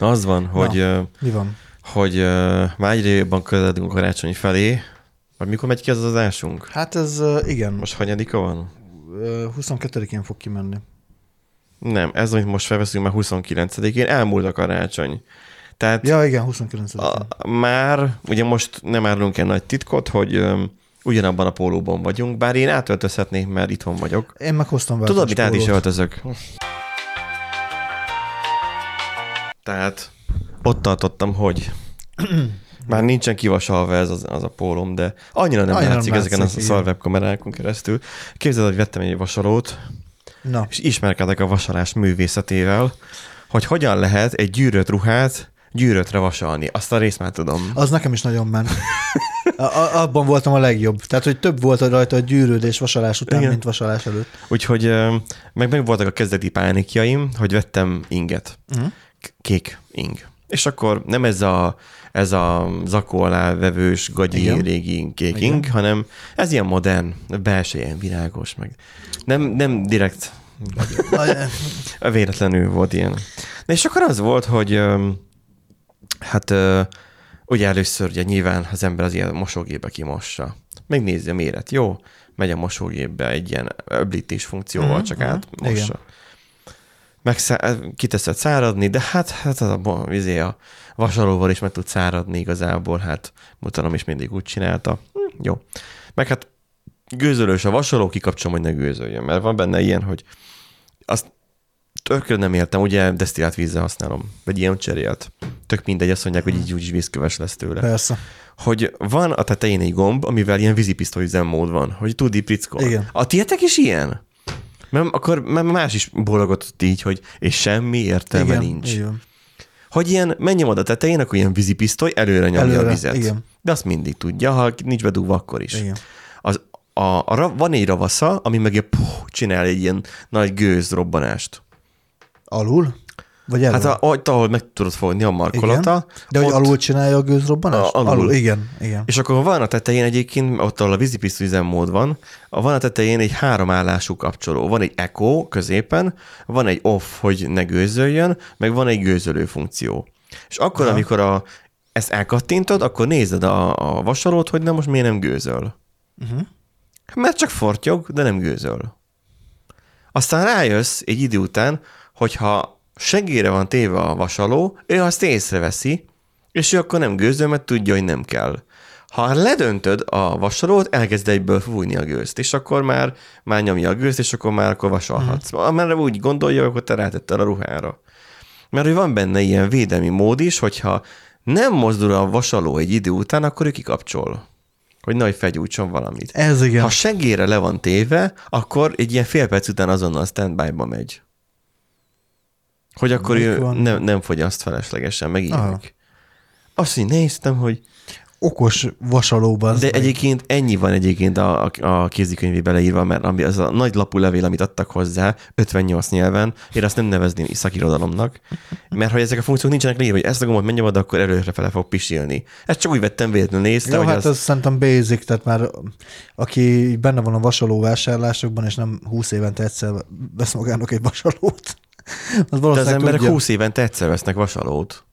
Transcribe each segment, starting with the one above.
Na az van, hogy, ö, Mi van? hogy ö, már egyre jobban közeledünk a karácsony felé. Vagy mikor megy ki az adásunk? Hát ez ö, igen, Most hanyadika van? Ö, 22-én fog kimenni. Nem, ez, amit most felveszünk, már 29-én elmúlt a karácsony. Tehát Ja, igen, 29 a, már, ugye most nem árulunk el nagy titkot, hogy ö, ugyanabban a pólóban vagyunk, bár én átöltözhetnék, mert itthon vagyok. Én meghoztam Tudod, mit át is öltözök? Tehát ott tartottam, hogy már nincsen kivasalva ez az, az a pólom, de annyira nem Annyira látszik nem ezeken a látszik, szar webkamerákon keresztül. Képzeld, hogy vettem egy vasalót, Na, és ismerkedek a vasalás művészetével, hogy hogyan lehet egy gyűrött ruhát gyűrötre vasalni. Azt a részt már tudom. az nekem is nagyon ment. A, abban voltam a legjobb. Tehát, hogy több volt rajta a gyűrődés vasalás után, Igen. mint vasalás előtt. Úgyhogy meg, meg voltak a kezdeti pánikjaim, hogy vettem inget. Uh-huh. Kék ing. És akkor nem ez a, ez a zakó alá vevős, gagyi, Igen. régi kék Igen. ing, hanem ez ilyen modern, belső ilyen virágos, meg nem, nem direkt véletlenül volt ilyen. Na és akkor az volt, hogy hát ugye először ugye nyilván az ember az ilyen mosógépbe kimossa. Megnézi a méret, jó? Megy a mosógépbe egy ilyen öblítés funkcióval, Mhm, csak mhm, átmossa. igen. Megszá- kiteszed száradni, de hát, hát az a, izé a vasalóval is meg tud száradni igazából, hát mutatom is mindig úgy csinálta. Hm, jó. Meg hát gőzölős a vasaló, kikapcsolom, hogy ne gőzöljön, mert van benne ilyen, hogy azt tökre nem értem, ugye desztillált vízzel használom, vagy ilyen cserélt. Tök mindegy, azt mondják, hogy így úgyis vízköves lesz tőle. Persze. Hogy van a tetején egy gomb, amivel ilyen vízipisztoly üzemmód van, hogy tud így. Igen. A tietek is ilyen? Mert akkor mert más is bólogatott így, hogy és semmi értelme igen, nincs. Igen. Hogy ilyen, menjem oda tetején, akkor ilyen vízipisztoly előre nyomja Előre, a vizet. igen. De azt mindig tudja, ha nincs bedugva, akkor is. Igen. Az, a, a, van egy ravasza, ami meg puh, csinál egy ilyen nagy gőzrobbanást. Alul? Vagy elől? Hát a, ott, ahol meg tudod fogni a markolata. De hogy alul csinálja a gőzrobbanást? A- alul. alul. Igen, igen. És akkor van a tetején egyébként, ott ahol a vízipisztoly üzemmód van, a- van a tetején egy háromállású kapcsoló. Van egy echo középen, van egy off, hogy ne gőzöljön, meg van egy gőzölő funkció. És akkor, Aha. amikor a, ezt elkattintod, akkor nézed a, a vasalót, hogy na most miért nem gőzöl. Uh-huh. Mert csak fortyog, de nem gőzöl. Aztán rájössz egy idő után, hogyha segére van téve a vasaló, ő azt észreveszi, és ő akkor nem gőzöl, mert tudja, hogy nem kell. Ha ledöntöd a vasalót, elkezd egyből fújni a gőzt, és akkor már, már nyomja a gőzt, és akkor már akkor vasalhatsz. Uh-huh. Mert úgy gondolja, akkor te rátetted a ruhára. Mert hogy van benne ilyen védelmi mód is, hogyha nem mozdul a vasaló egy idő után, akkor ő kikapcsol. Hogy nagy fegyújtson valamit. Ez igen. Ha segére le van téve, akkor egy ilyen fél perc után azonnal standby-ba megy. Hogy akkor Melyik ő van? nem, nem fogyaszt feleslegesen, meg ilyenek. Azt így néztem, hogy Okos vasalóban. de egyébként ennyi van egyébként a, a, a kézikönyvébe leírva, mert ami az a nagy lapú levél, amit adtak hozzá, 58 nyelven, én azt nem nevezném szakirodalomnak, mert hogy ezek a funkciók nincsenek leírva, hogy ezt a gombot menjem oda, akkor előre fele fog pisilni. Ezt csak úgy vettem véletlenül nézte, Jó, hogy hát az... ez szerintem basic, tehát már aki benne van a vasaló vásárlásokban, és nem 20 évente egyszer vesz magának egy vasalót, az De az emberek tudja. 20 évente egyszer vesznek vasalót.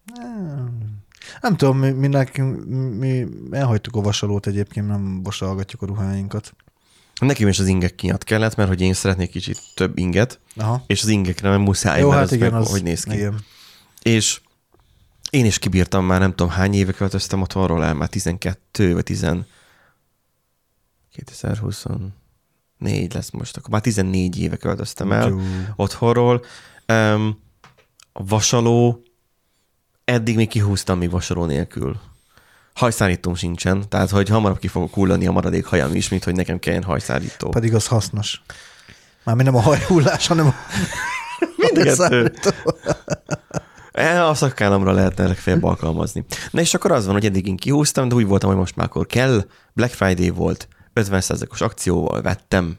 Nem tudom, mi, mi, nekünk, mi elhagytuk a vasalót egyébként, nem vasalgatjuk a ruháinkat. Nekem is az ingek miatt kellett, mert hogy én szeretnék kicsit több inget, Aha. és az ingekre nem muszáj, Jó, mert hát igen, meg, az, hogy néz ki. Igen. És én is kibírtam már, nem tudom hány éve költöztem otthonról el, már 12 vagy 10... 2024 lesz most, akkor már 14 éve költöztem el Jó. otthonról. Um, a vasaló, eddig még kihúztam még vasaló nélkül. Hajszárítóm sincsen, tehát hogy hamarabb ki fogok hullani a maradék hajam is, mint hogy nekem kelljen hajszárító. Pedig az hasznos. Már nem a hajhullás, hanem a... Mind a. E, A szakállamra lehetne legfeljebb alkalmazni. Na és akkor az van, hogy eddig én kihúztam, de úgy voltam, hogy most már akkor kell. Black Friday volt, 50%-os akcióval vettem.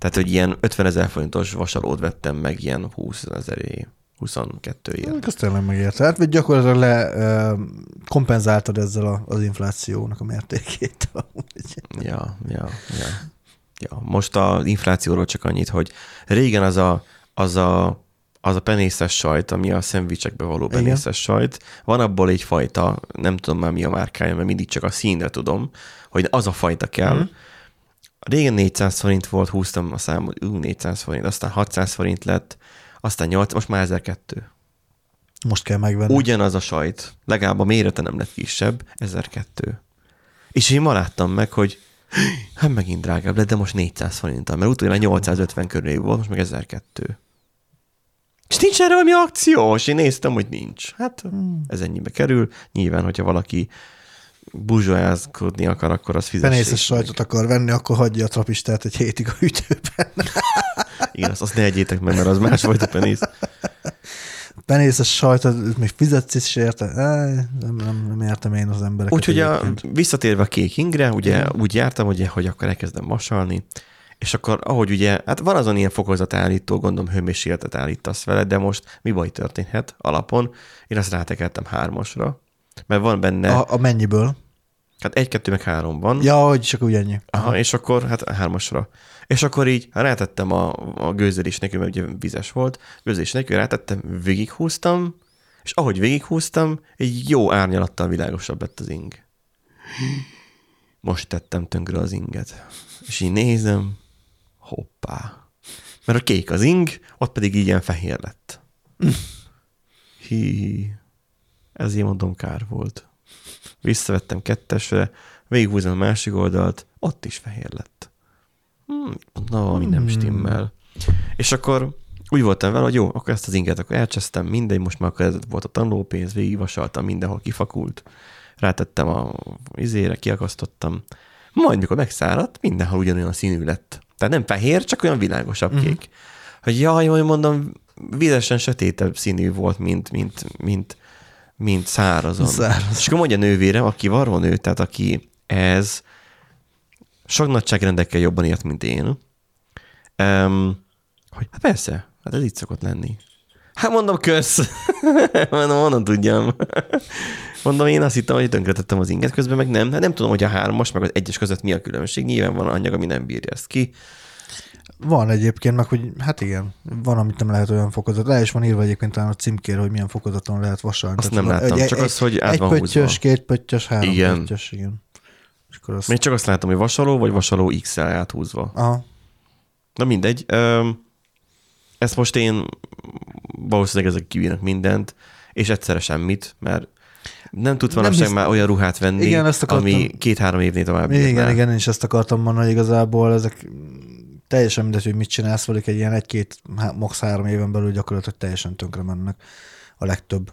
Tehát, hogy ilyen 50 ezer forintos vasalót vettem meg ilyen 20 ezeré, 22 ér. Azt tényleg megérte. Hát gyakorlatilag le kompenzáltad ezzel a, az inflációnak a mértékét. amúgy. Ja, ja, ja. ja. Most az inflációról csak annyit, hogy régen az a, az a az a penészes sajt, ami a szendvicsekbe való Igen. penészes sajt. Van abból egy fajta, nem tudom már mi a márkája, mert mindig csak a színre tudom, hogy az a fajta kell. Mm. Régen 400 forint volt, húztam a számot, ú, 400 forint, aztán 600 forint lett, aztán 8, most már 1002. Most kell megvenni. Ugyanaz a sajt, legalább a mérete nem lett kisebb, 1002. És én ma láttam meg, hogy hát megint drágább lett, de most 400 forinttal, mert utána 850 körül volt, most meg 1002. És nincs erre valami akció, és én néztem, hogy nincs. Hát ez ennyibe kerül. Nyilván, hogyha valaki buzsóázkodni akar, akkor az fizessék. Penészes sajtot akar venni, akkor hagyja a trapistát egy hétig a hűtőben. Igen, azt, azt ne egyétek meg, mert az másfajta penész. Penészes sajtot, még fizetsz is érte. Nem, nem, nem értem én az embereket. Úgyhogy a, visszatérve a kék ingre, ugye úgy jártam, ugye, hogy akkor elkezdem masalni, és akkor ahogy ugye, hát van azon ilyen fokozatállító, gondolom hőmérsékletet állítasz vele, de most mi baj történhet alapon? Én azt rátekertem hármasra, mert van benne, A, a mennyiből? hát egy, kettő, meg három van, Ja, hogy csak úgy ennyi. Aha, és akkor hát hármasra. És akkor így rátettem a, a gőzölés nélkül, mert ugye vizes volt, gőzölés nélkül rátettem, végighúztam, és ahogy végighúztam, egy jó árnyalattal világosabb lett az ing. Most tettem tönkre az inget. És így nézem, hoppá. Mert a kék az ing, ott pedig ilyen fehér lett. Hi, ez így mondom kár volt. Visszavettem kettesre, végighúzom a másik oldalt, ott is fehér lett. Hmm, na, valami nem stimmel. És akkor úgy voltam vele, hogy jó, akkor ezt az inget akkor elcsesztem, mindegy, most már akkor ez volt a tanulópénz, végigvasaltam, mindenhol kifakult, rátettem a izére, kiakasztottam, majd mikor megszáradt, mindenhol ugyanolyan színű lett. Tehát nem fehér, csak olyan világosabb Mhm. kék. Hogy jaj, hogy mondom, vizesen sötétebb színű volt, mint, mint, mint, mint szárazon. Száraz. És akkor mondja a nővérem, aki varrónő, tehát aki ez sok nagyságrendekkel jobban ért, mint én, um, hogy hát persze, hát ez így szokott lenni. Hát mondom, kösz. mondom, honnan tudjam. mondom, én azt hittem, hogy tönkretettem az inget, közben meg nem. Hát nem tudom, hogy a hármas, meg az egyes között mi a különbség. Nyilván van anyag, ami nem bírja ezt ki. Van egyébként, meg hogy hát igen, van, amit nem lehet olyan fokozat. Le is van írva egyébként talán a címkére, hogy milyen fokozaton lehet vasalni. Azt Tehát nem van- láttam, egy- csak egy- az, hogy át egy van pöttyös, húzva. két pöttyös, három Igen. pöttyös, igen. És akkor azt... Még csak azt látom, hogy vasaló, vagy vasaló X-el áthúzva. Aha. Na mindegy. Ezt most én valószínűleg ezek kibírnak mindent, és egyszerre semmit, mert nem tud Nem manapság hisz- már olyan ruhát venni, Igen, ezt akartam- ami két-három évnél tovább Igen, igen, én is ezt akartam mondani, hogy igazából ezek teljesen mindegy, hogy mit csinálsz velük, egy ilyen egy-két, max. három éven belül gyakorlatilag teljesen tönkre mennek a legtöbb.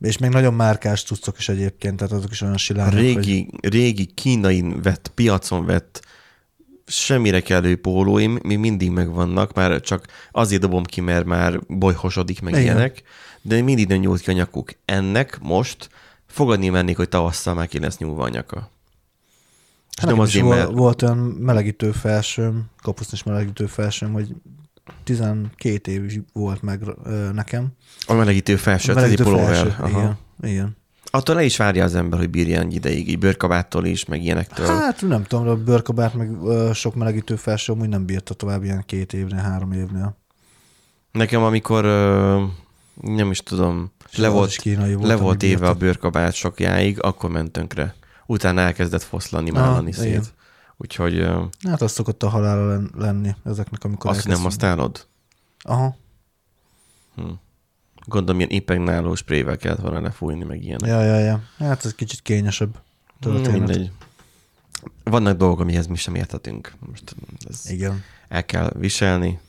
És még nagyon márkás cuccok is egyébként, tehát azok is olyan A silányok, hogy régi, régi kínai vett, piacon vett semmire kellő pólóim még mindig megvannak, már csak azért dobom ki, mert már bolyhosodik meg Igen. ilyenek, de mindig nem nyúlt ki a nyakuk. Ennek most fogadni mennék, hogy tavasszal már ki lesz nyúlva a nyaka. És Hát nem azért, volt, mert volt olyan melegítő felsőm, kapusznis melegítő felsőm, hogy 12 év is volt meg ö, nekem. a melegítő felső, egy melegítő. Aha. igen, igen. Attól le is várja az ember, hogy bírja ennyi ideig, így bőrkabáttól is, meg ilyenektől. Hát nem tudom, de a bőrkabát meg ö, sok melegítő felső úgy nem bírta tovább ilyen két évnél, három évnél. Nekem amikor, ö, nem is tudom, le az volt, kínai volt, le volt éve bírta. a bőrkabát sokjáig, akkor ment tönkre. Utána elkezdett foszlani, málani igen. szét. Úgyhogy ö, Hát az szokott a halála len- lenni ezeknek, amikor azt nem elkezdünk. használod? Aha. Gondolom, ilyen impregnáló sprével kellett volna lefújni, meg ilyenek. Ja, ja, ja. Hát ez kicsit kényesebb Hmm, történet. mindegy. Vannak dolgok, amihez mi sem értetünk. Most ez Igen. el kell viselni.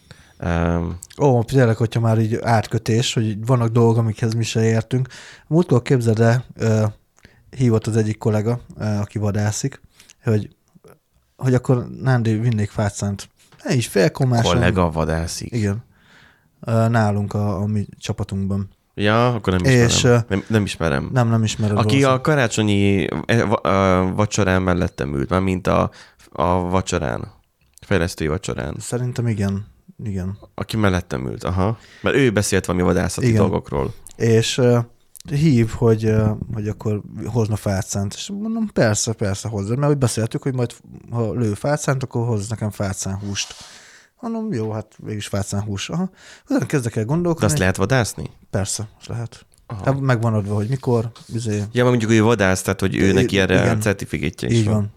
Um, Ó, tényleg, hogyha már így átkötés, hogy vannak dolgok, amikhez mi se értünk. Múltkor képzeld el, hívott az egyik kollega, aki vadászik, hogy, hogy akkor Nándi vinnék fátszánt. Ne is félkomáson. kollega vadászik. Igen. Nálunk a, a mi csapatunkban. Ja, akkor nem És, ismerem. ö, nem, nem ismerem. Nem, nem ismered. Aki valószínűleg. a karácsonyi a vacsorán mellettem ült, már mint a, a vacsorán, fejlesztői vacsorán. Szerintem igen. Igen. Aki mellettem ült, aha. Mert ő beszélt valami vadászati Igen. dolgokról. És hív, hogy, hogy akkor hozna fátszánt. És mondom, persze, persze hozzá. Mert úgy beszéltük, hogy majd ha lő fátszánt, akkor hoz nekem fátszán húst. Mondom, jó, hát mégis fácán hús. Aha. Utána kezdek el De gondolkodni. azt lehet vadászni? Persze, az lehet. Aha. Hát meg van adva, hogy mikor, izé, Ja, mondjuk, hogy vadász, tehát, hogy ő neki erre igen. certifikátja is így van.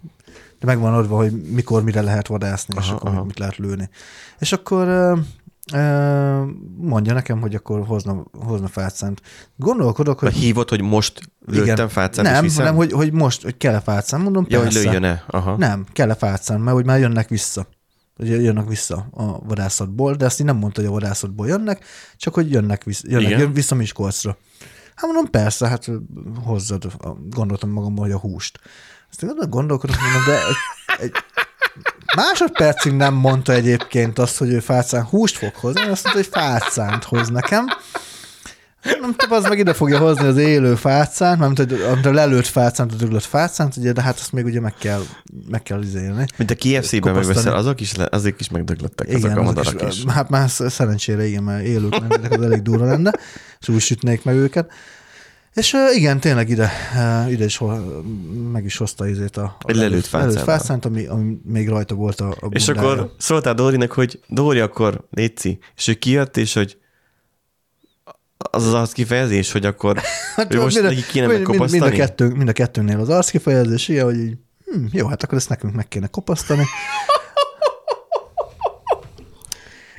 De meg van adva, hogy mikor, mire lehet vadászni, és Aha, akkor aha. mit lehet lőni. És akkor mondja nekem, hogy akkor hozna, hozna fátszánt. Gondolkodok, hogy hívott, hogy most lőttem fácán, és nem, hanem hogy, hogy most, hogy kell-e fátszám, mondom, Ja, hogy persze. lőjön-e? Aha. Nem, kell-e fátszám, mert hogy már jönnek vissza. Hogy jönnek vissza a vadászatból, de ezt így nem mondta, hogy a vadászatból jönnek, csak hogy jönnek vissza, jönnek, Igen. jön vissza Miskolcra. Hát mondom, persze, hát hozzad, gondoltam magamban, hogy a húst. Aztán gondolkodok, mondom, de egy, egy másodpercig nem mondta egyébként azt, hogy ő fácán húst fog hozni, azt mondta, hogy fácánt hoz nekem. Nem tudom, az meg ide fogja hozni az élő fácánt, hogy amit a lelőtt fácánt, a döglött fácánt, ugye, de hát azt még ugye meg kell, meg kell izélni. Mint a KFC-ben megveszel, azok is, azok is megdöglöttek, azok a azok madarak is. Hát már sz- szerencsére igen, mert élők lennének, az elég durva lenne, és úgy sütnék meg őket. És igen, tényleg ide, ide is ho- meg is hozta izét a, a Egy lelőtt fácánt, ami, ami még rajta volt a, a És akkor szóltál Dórinak, hogy Dóri, akkor létszi. És ő kijött, és hogy az az kifejezés, hogy akkor Hát ő most neki kéne mind, mind, mind, a megkopasztani? kettő, mind a kettőnél az arckifejezés, ilyen, hogy így, hm, jó, hát akkor ezt nekünk meg kéne kopasztani.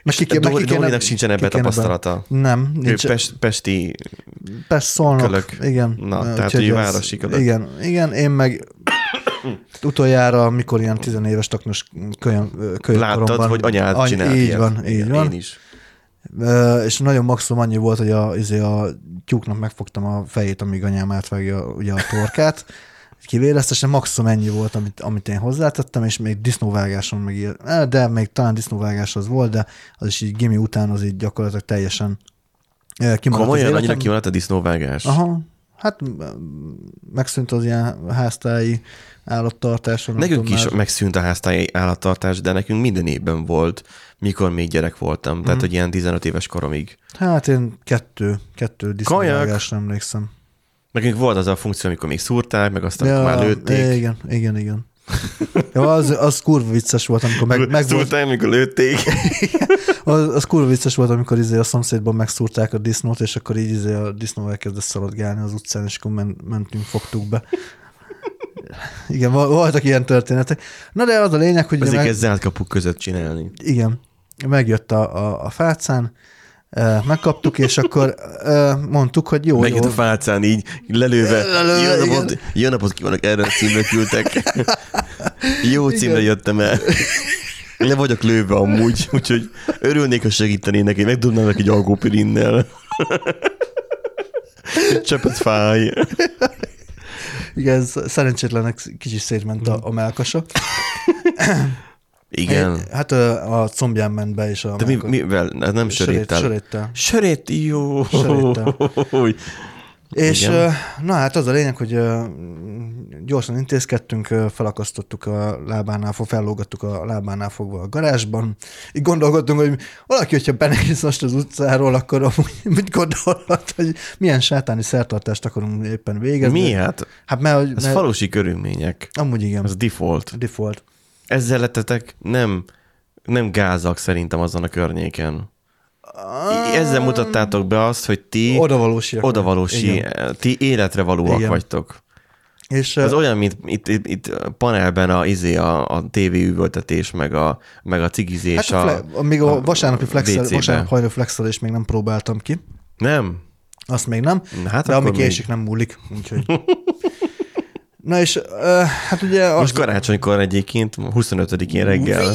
Meg ki, Dóri, kéne- Dórinak sincsen ebbe tapasztalata. Nem, Ő nincs. pest, pesti, szólnak, Kölök. igen. Na, Ö, tehát ez- városi ködök. Igen, igen, én meg utoljára, mikor ilyen tizenéves taknos kölyön, kölyönkoromban. láttad, hogy anyád Any- csinált Így ilyet. van, így Igen, van. Én is. Ö, és nagyon maximum annyi volt, hogy a, izé a tyúknak megfogtam a fejét, amíg anyám átvágja ugye a torkát, kivéreztesen maximum ennyi volt, amit, amit én hozzátettem, és még disznóvágáson meg ilyen, eh, de még talán disznóvágás az volt, de az is így gimi után az így gyakorlatilag teljesen eh, kimaradt Komolyan annyira kimaradt a disznóvágás? Aha, hát megszűnt az ilyen háztáji állattartáson. nem Nekünk tudom is már. megszűnt a háztáji állattartás, de nekünk minden évben volt, mikor még gyerek voltam. Mhm. Tehát, hogy ilyen 15 éves koromig. Hát én kettő, kettő disznóvágásra emlékszem. Nekünk volt az a funkció, amikor még szúrták, meg aztán ja, már lőtték. Igen, igen, igen. Ja, az, az kurva vicces volt, amikor meg, meg volt, Szúrták, amikor lőtték. az, az kurva vicces volt, amikor izé a szomszédban megszúrták a disznót, és akkor így izé a disznó elkezdett szaladgálni az utcán, és akkor men, mentünk, fogtuk be. Igen, vol- voltak ilyen történetek. Na de az a lényeg, hogy... Ezeket meg- zárt kapuk között csinálni. Igen, megjött a, a, a fácán, megkaptuk, és akkor mondtuk, hogy jó, Megjött jó. a fálcán így, lelőve. Lelőve, Jó napot, jó napot kívánok, erre a címre küldtek. Jó címre jöttem el. Le vagyok lőve amúgy, úgyhogy örülnék, ha segítenének, hogy megdobnának egy algópirinnel. Csepet fáj. Igen, sz- szerencsétlenek kicsit szétment a, a melkasa. Igen. É, Hát ö, a combján ment be, és a De mi, melka- mivel? Ez nem söréttel. söréttel. Sörét, jó. Söréttel. És Igen. na hát az a lényeg, hogy gyorsan intézkedtünk, felakasztottuk a lábánál, fellógattuk a lábánál fogva a garázsban. Így gondolkodtunk, hogy valaki, hogyha benéz most az utcáról, akkor amúgy mit gondolhat, hogy milyen sátáni szertartást akarunk éppen végezni. Mi hát? Hát mert, hogy- Ez mert falusi körülmények. amúgy igen, Ez default. default. Ezzel lettetek nem, nem gázak szerintem azon a környéken. Ezzel mutattátok be azt, hogy ti Odavalósiak. odavalósi, Igen. ti életre valóak Igen. vagytok. És Ez olyan, mint itt, itt, itt panelben a, izé, a, a TV üvöltetés, meg a, meg a cigizés. hát a, a, fle- még a, a vasárnapi flexel, vasárnap hajnó flexelést még nem próbáltam ki. Nem? Azt még nem. Na, Hát de akkor ami még. késik, nem múlik. Úgyhogy. Na és uh, hát ugye... Az, Most karácsonykor egyébként, 25-én reggel,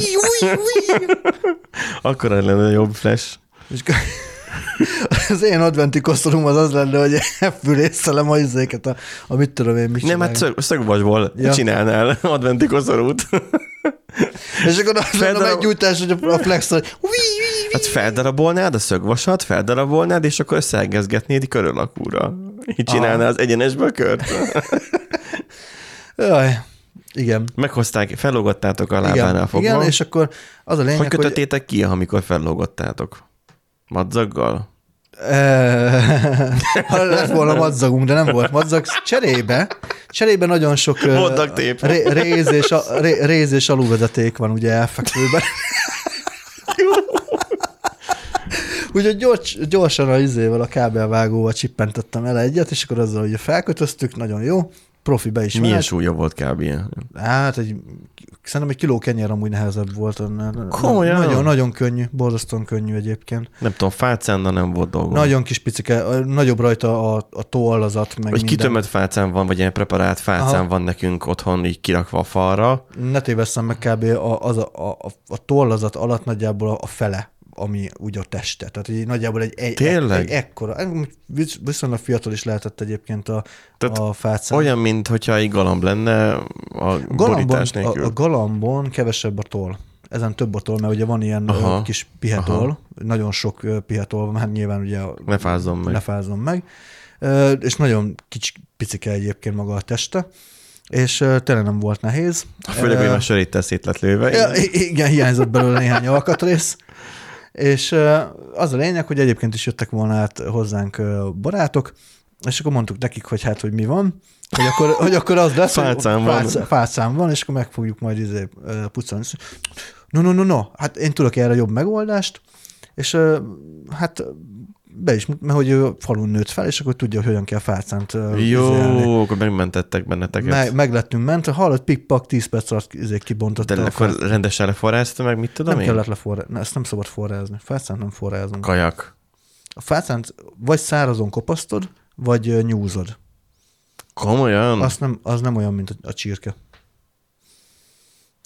akkor lenne a jobb flash. és az én adventi kosztolom az az lenne, hogy fülészelem a izéket, a, a mit tudom én, mit Nem, hát csinálják. szög, szögvasból Ja. csinálnál adventi koszorút. És akkor az lenne a Feldarab- meggyújtás, hogy a, a flex, hogy Hát feldarabolnád a szögvasat, feldarabolnád, és akkor összeegezgetnéd körülakúra. Így csinálnál az egyenesbe a kört. Jaj, igen. Meghozták, fellógattátok a lábánál fogva. igen, és akkor az a lényeg, hogy kötöttétek ki, amikor fellógattátok? Madzaggal? Eh, Ha lett volna madzagunk, de nem volt madzag. Cserébe, cserébe nagyon sok ré, réz, és, a, ré, réz és alulvezeték van ugye elfekvőben. Úgyhogy gyors, gyorsan a izével, a kábelvágóval csippentettem el egyet, és akkor azzal ugye felkötöztük, nagyon jó, profi be is Milyen súlya volt kb. ilyen? Hát egy, szerintem egy kiló kenyér amúgy nehezebb volt. Komolyan? Nagyon, nagyon könnyű, borzasztóan könnyű egyébként. Nem tudom, fácán, de nem volt dolgom. Nagyon kis picike, nagyobb rajta a, a tollazat, meg Vagy minden. kitömött fácán van, vagy ilyen preparált fácán Aha. van nekünk otthon így kirakva a falra. Ne tévesszem meg kb. A, az a, a, a tollazat alatt nagyjából a, a fele ami úgy a teste. Tehát így nagyjából egy, egy, Tényleg? egy ekkora, visz- viszonylag fiatal is lehetett egyébként a, Tehát a fácán. Olyan, mint hogyha egy galamb lenne a galambon, borítás a, nélkül. a galambon kevesebb a toll. Ezen több a toll, mert ugye van ilyen Aha. Aha. kis pihetol, nagyon sok pihetol van, hát nyilván ugye fázzon meg. ne fázzon meg. És nagyon kicsi, picike egyébként maga a teste, és tényleg nem volt nehéz. Főleg, hogy már söréttel szét lett lőve. Ja, igen, hiányzott belőle néhány alkatrész. És az a lényeg, hogy egyébként is jöttek volna át hozzánk barátok, és akkor mondtuk nekik, hogy hát, hogy mi van, hogy akkor, hogy akkor az lesz, hogy Fácán van. fácán, fácán van, és akkor meg fogjuk majd izé, pucolni. No, no, no, no, hát én tudok erre jobb megoldást, és hát be is, mert hogy ő falun nőtt fel, és akkor tudja, hogy hogyan kell fácánt. Jó, akkor megmentettek benneteket. Meg, meg lettünk ment, hallott, pik-pak, 10 perc alatt kibontotta De akkor rendesen leforrázta meg, mit tudom Nem én? kellett leforrázni, ezt nem szabad forrázni. Fácánt nem forrázunk. Kajak. A fácánt vagy szárazon kopasztod, vagy nyúzod. Komolyan? Azt nem, az nem olyan, mint a, csirke.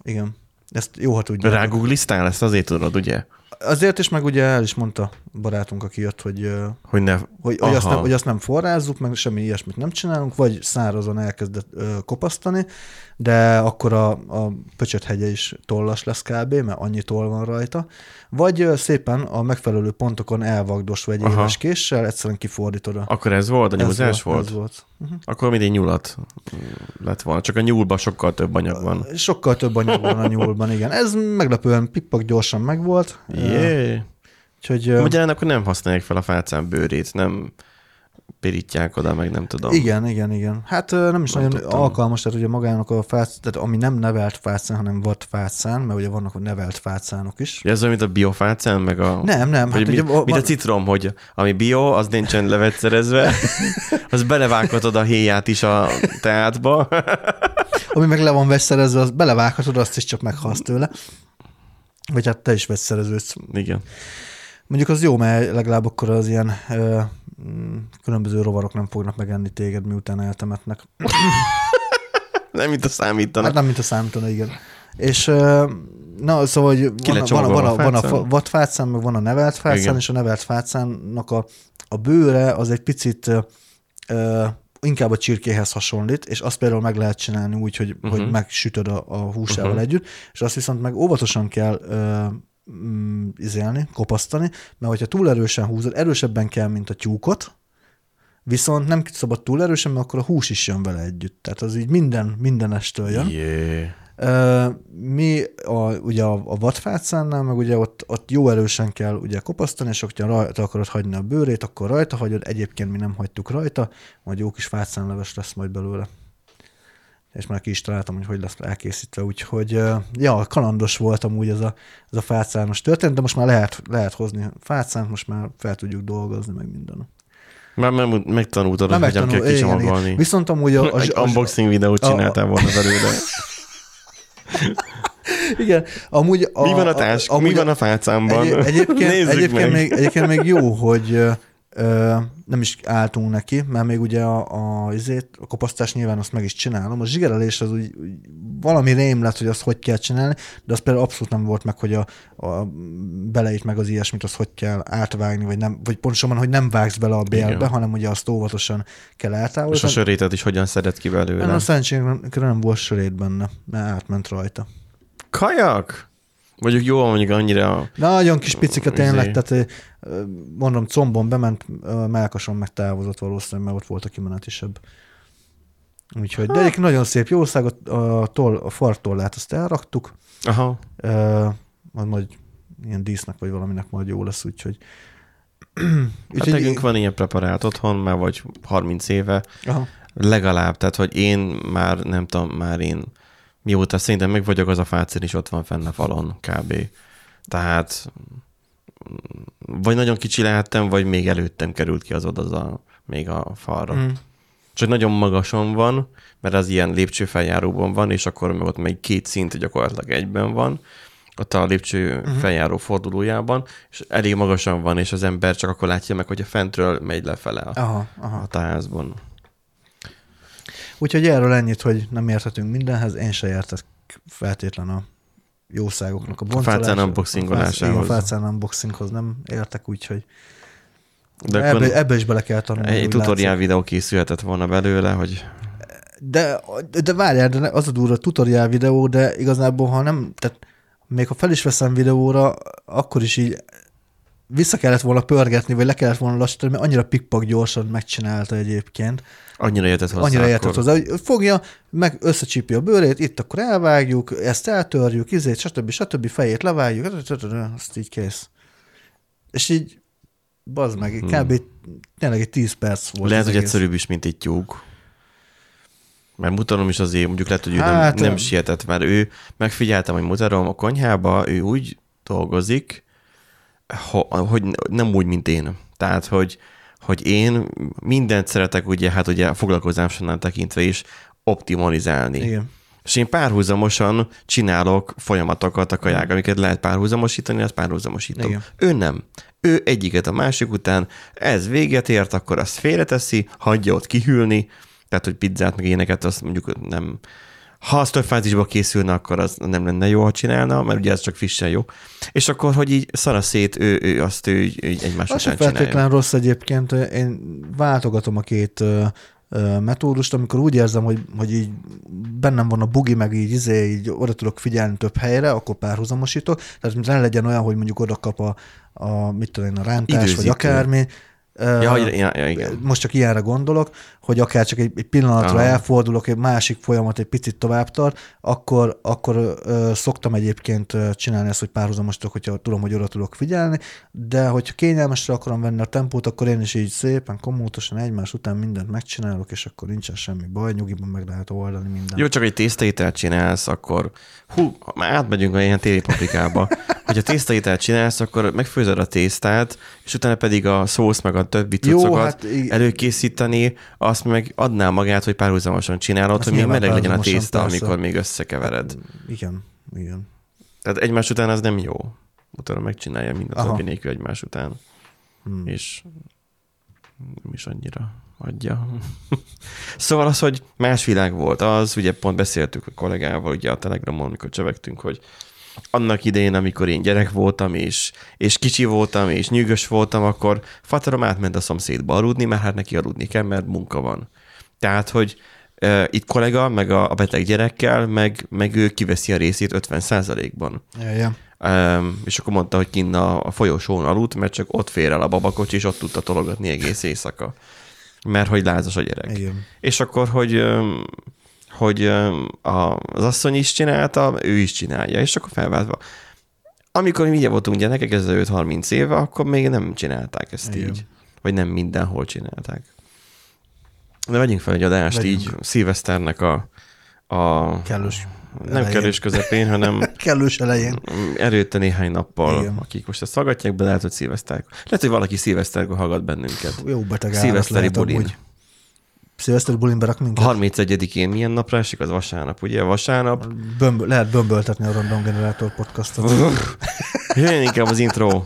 Igen. Ezt jó, ha tudja. Ráguglisztál, ezt azért tudod, ugye? Azért is meg ugye el is mondta barátunk, aki jött, hogy, Hogy ne... hogy, hogy, azt Aha. nem, hogy azt nem forrázzuk, meg semmi ilyesmit nem csinálunk, vagy szárazon elkezdett ö, kopasztani, de akkor a, a Pöcsöt-hegye is tollas lesz kb., mert annyi toll van rajta, vagy ö, szépen a megfelelő pontokon elvagdosva egy Aha. éles késsel, egyszerűen kifordítod a Akkor ez volt, a nyúzás ez volt? Ez volt. Uh-huh. Akkor mindig nyulat lett volna. Csak a nyúlban sokkal több anyag van. Sokkal több anyag van a nyúlban, igen. Ez meglepően pippak gyorsan megvolt. Jé. Úgyhogy Ugye akkor nem használják fel a fácán bőrét, nem pirítják oda, meg nem tudom. igen, igen, igen. Hát nem is Nem nagyon tudtam. alkalmas, tehát ugye magának a fác, tehát ami nem nevelt fácán, hanem vad fácán, mert ugye vannak a nevelt fácánok is. Ez olyan, mint a biofácán, meg a... Nem, nem, hát mi, ugye va- mint a citrom, hogy ami bio, az nincsen levegyszerezve, az belevághatod a héját is a teátba. ami meg le van vegyszerezve, az belevághatod, azt is csak meghalsz tőle. Vagy hát te is vegyszereződsz. Igen. Mondjuk az jó, mert legalább akkor az ilyen ö, mm, különböző rovarok nem fognak megenni téged, miután eltemetnek. Nem, mint a számítanak. Hát nem, mint a számítana, igen. És ö, na, szóval, hogy van, a- van, a- van, a, van a vadfácán, meg van a nevelt fácán, Igen. és a nevelt fácánnak a, a bőre az egy picit ö, inkább a csirkéhez hasonlít, és azt például meg lehet csinálni úgy, hogy, uh-huh. hogy megsütöd a, a húsával Mhm. uh-huh. együtt, és azt viszont meg óvatosan kell ö, mm, izélni, kopasztani, mert hogyha túl erősen húzod, erősebben kell, mint a tyúkot, viszont nem szabad túl erősen, mert akkor a hús is jön vele együtt. Tehát az így minden, mindenestől jön. Ö, Mi a, ugye a, a vadfácánnál, meg ugye ott, ott jó erősen kell ugye kopasztani, és hogyha rajta akarod hagyni a bőrét, akkor rajta hagyod, egyébként mi nem hagytuk rajta, majd jó kis fácánleves lesz majd belőle. És már ki is találtam, hogy hogy lesz elkészítve, úgyhogy ja, kalandos volt amúgy ez a, ez a fácános történet, de most már lehet, lehet hozni fácánt, most már fel tudjuk dolgozni, meg minden. Már meg, megtanultad, Már hogy kell megtanul- igen. kicsomagolni. Viszont amúgy a, a, Egy a, unboxing videót a- csináltál volna belőle. igen, amúgy a, Mi van a tásk? Mi van a fácámban? Egy, egyébként, Nézzük egyébként, meg. még, egyébként még jó, hogy ö, nem is álltunk neki, mert még ugye a, a, izét, a kopasztás nyilván azt meg is csinálom. A zsigerelés az úgy, úgy valami rém lett, hogy azt hogy kell csinálni, de az például abszolút nem volt meg, hogy a, a beleit meg az ilyesmit, az hogy kell átvágni, vagy, nem, vagy pontosabban, hogy nem vágsz bele a bélbe, Igen. hanem ugye azt óvatosan kell És a eltávolítani. sörétet is hogyan szedett ki belőle? Nem, a szerencsére nem volt sörét benne, mert átment rajta. Kajak? Mondjuk jó, mondjuk annyira... Nagyon kis picike tényleg, Izé. tehát mondom, combon bement, melkason meg távozott valószínűleg, mert ott volt a kimenetisebb. Úgyhogy, de egyébként nagyon szép jószág, a, toll, a fartollát azt elraktuk, Aha. ö, majd, majd ilyen dísznek vagy valaminek majd jó lesz, úgyhogy Hát nekünk van ilyen preparált otthon, már vagy 30 éve, aha, legalább, tehát hogy én már, nem tudom, már én mióta szerintem meg vagyok, az a fácén is ott van fenn a falon, kb. Tehát vagy nagyon kicsi lehettem, vagy még előttem került ki az oda még a falra. Mm. Csak nagyon magason van, mert az ilyen lépcsőfeljáróban van, és akkor meg ott még két szint gyakorlatilag egyben van, ott a lépcső uh-huh. feljáró fordulójában, és elég magasan van, és az ember csak akkor látja meg, hogy a fentről megy lefele a, Aha, aha. a házban. Úgyhogy erről ennyit, hogy nem érthetünk mindenhez, én se értek feltétlen a jószágoknak a boncolása. fácán unboxingolásához. Igen, fácán unboxinghoz nem értek, úgyhogy De ebbe, akkor ebbe is bele kell tanulni. egy tutoriál látszik. videó készülhetett volna belőle, hogy De, de várjál, de az a durva tutoriál videó, de igazából, ha nem, tehát még ha fel is veszem videóra, akkor is így vissza kellett volna pörgetni, vagy le kellett volna lassítani, mert annyira pikpak gyorsan megcsinálta egyébként. annyira értett hozzá. Annyira értett hozzá, hogy fogja, meg összecsípi a bőrét, itt akkor elvágjuk, ezt eltörjük, izét, stb. stb. fejét levágjuk, azt így kész. És így, bazd meg, Hmm. kb. tényleg egy 10 perc volt. Lehet, hogy egyszerűbb is, mint egy tyúk. Mert mutatom is azért, mondjuk lehet, hogy ő Hát, nem, nem em. sietett, mert ő megfigyeltem, hogy mutatom a konyhába, ő úgy dolgozik, ho- hogy nem úgy, mint én. Tehát, hogy, hogy én mindent szeretek ugye, hát ugye a foglalkozásonál tekintve is optimalizálni. Igen. És én párhuzamosan csinálok folyamatokat a kaják, amiket lehet párhuzamosítani, azt párhuzamosítom. Igen. Ő nem. Ő egyiket a másik után, ez véget ért, akkor azt félreteszi, hagyja ott kihűlni, tehát, hogy pizzát, meg éneket, azt mondjuk nem... Ha az több fázisba készülne, akkor az nem lenne jó, ha csinálna, mert ugye ez csak frissen jó. És akkor, hogy így szara szét, ő, ő azt ő, így- így egymás Az után feltétlen rossz egyébként. Én váltogatom a két metódust, amikor úgy érzem, hogy, hogy így bennem van a bugi, meg így, izé, így oda tudok figyelni több helyre, akkor párhuzamosítok. Tehát ne legyen olyan, hogy mondjuk oda kap a, a mit tudom én, a rántás, Időzítő. vagy akármi. Ja, hogy- ja, ja, igen. Most csak ilyenre gondolok, hogy akár csak egy, egy pillanatra Aha. elfordulok, egy másik folyamat egy picit tovább tart, akkor, akkor ö, szoktam egyébként csinálni ezt, hogy párhuzamosítok, hogyha tudom, hogy oda tudok figyelni, de hogyha kényelmesre akarom venni a tempót, akkor én is így szépen, komótosan egymás után mindent megcsinálok, és akkor nincsen semmi baj, nyugiban meg lehet oldani mindent. Jó, csak egy tésztaételt csinálsz, akkor hú, már átmegyünk a ilyen télipaprikába. Hogyha tésztaételt csinálsz, akkor megfőzöd a tésztát, és utána pedig a szósz meg a többi Jó, cuccokat hát előkészíteni, azt meg adná magát, hogy párhuzamosan csinálod, Azt hogy még meleg legyen a tészta, persze. amikor még összekevered. Igen, igen. Tehát egymás után az nem jó. Utána megcsinálja mindent Aha. Aha. nélkül egymás után. Hmm. És nem is annyira adja. szóval az, hogy más világ volt, az ugye pont beszéltük a kollégával ugye a Telegramon, amikor csevegtünk, hogy annak idején, amikor én gyerek voltam, és, és kicsi voltam, és nyűgös voltam, akkor faterom átment a szomszédba aludni, mert hát neki aludni kell, mert munka van. Tehát, hogy e, itt kollega, meg a, a beteg gyerekkel, meg, meg ő kiveszi a részét 50 ban Ja, ja. Um, és akkor mondta, hogy kinn a, a folyosón aludt, mert csak ott fér el a babakocsi, és ott tudta tologatni egész éjszaka. Mert hogy lázas a gyerek. Igen. És akkor, hogy, öm, hogy az asszony is csinálta, ő is csinálja, és akkor felváltva. Amikor mi voltunk gyerekek, ez 5-30 éve, akkor még nem csinálták ezt Igen. így. Vagy nem mindenhol csinálták. De vegyünk fel egy adást Vegyünk. így szilveszternek a, a Kellős. nem elején. kerülés közepén, hanem Kellős elején. előtte néhány nappal, Igen. Akik most ezt hallgatják be, lehet, hogy szilveszterkor. Lehet, hogy valaki szilveszterkor hallgat bennünket. Jó beteg Szilveszteri lehet amúgy. Szilveszteri bulin berak A minket? 31-én milyen napra esik? Az vasárnap, ugye? Vasárnap. Bömb- lehet bömböltetni a Random Generator podcastot. Jöjjön inkább az intro.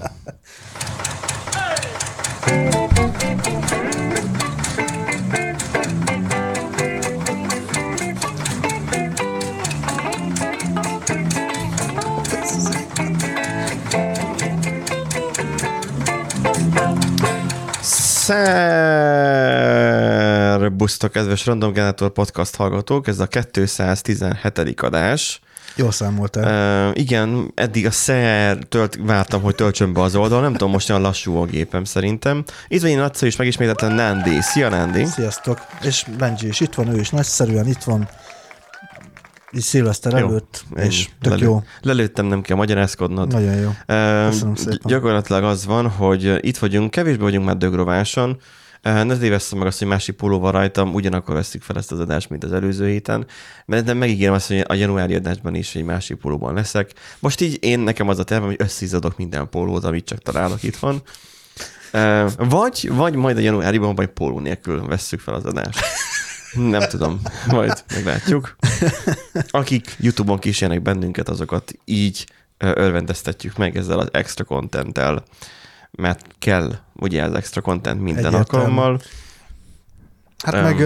Szerbusztok, kedves Random Generator podcast hallgatók, ez a 217. adás. Jól számoltál. Uh, igen, eddig a szer tölt, vártam, hogy töltsön be az oldal, nem tudom, most olyan lassú a gépem szerintem. Itt van én Laca is megismételten Nandi. Szia Nandi! Sziasztok. És Benji is itt van, ő is nagyszerűen itt van. Így szilveszter Jó. előtt, Ennyi. és tök Lelő- jó. Lelőttem, nem kell magyarázkodnod. Nagyon jó. Ö, Köszönöm szépen. Gyakorlatilag az van, hogy itt vagyunk, kevésbé vagyunk már dögrováson, Ne tévesszem meg azt, hogy másik póló van rajtam, ugyanakkor veszik fel ezt az adást, mint az előző héten, mert nem megígérem azt, hogy a januári adásban is egy másik pólóban leszek. Most így én nekem az a tervem, hogy összizadok minden pólót, amit csak találok. Ö, Vagy, vagy majd a januáriban, vagy póló nélkül vesszük fel az adást. Nem tudom, majd meglátjuk. Akik YouTube-on kísérnek bennünket, azokat így örvendeztetjük meg ezzel az extra contenttel, mert kell ugye az extra content minden Egyértelmű. alkalommal. Hát Öm. meg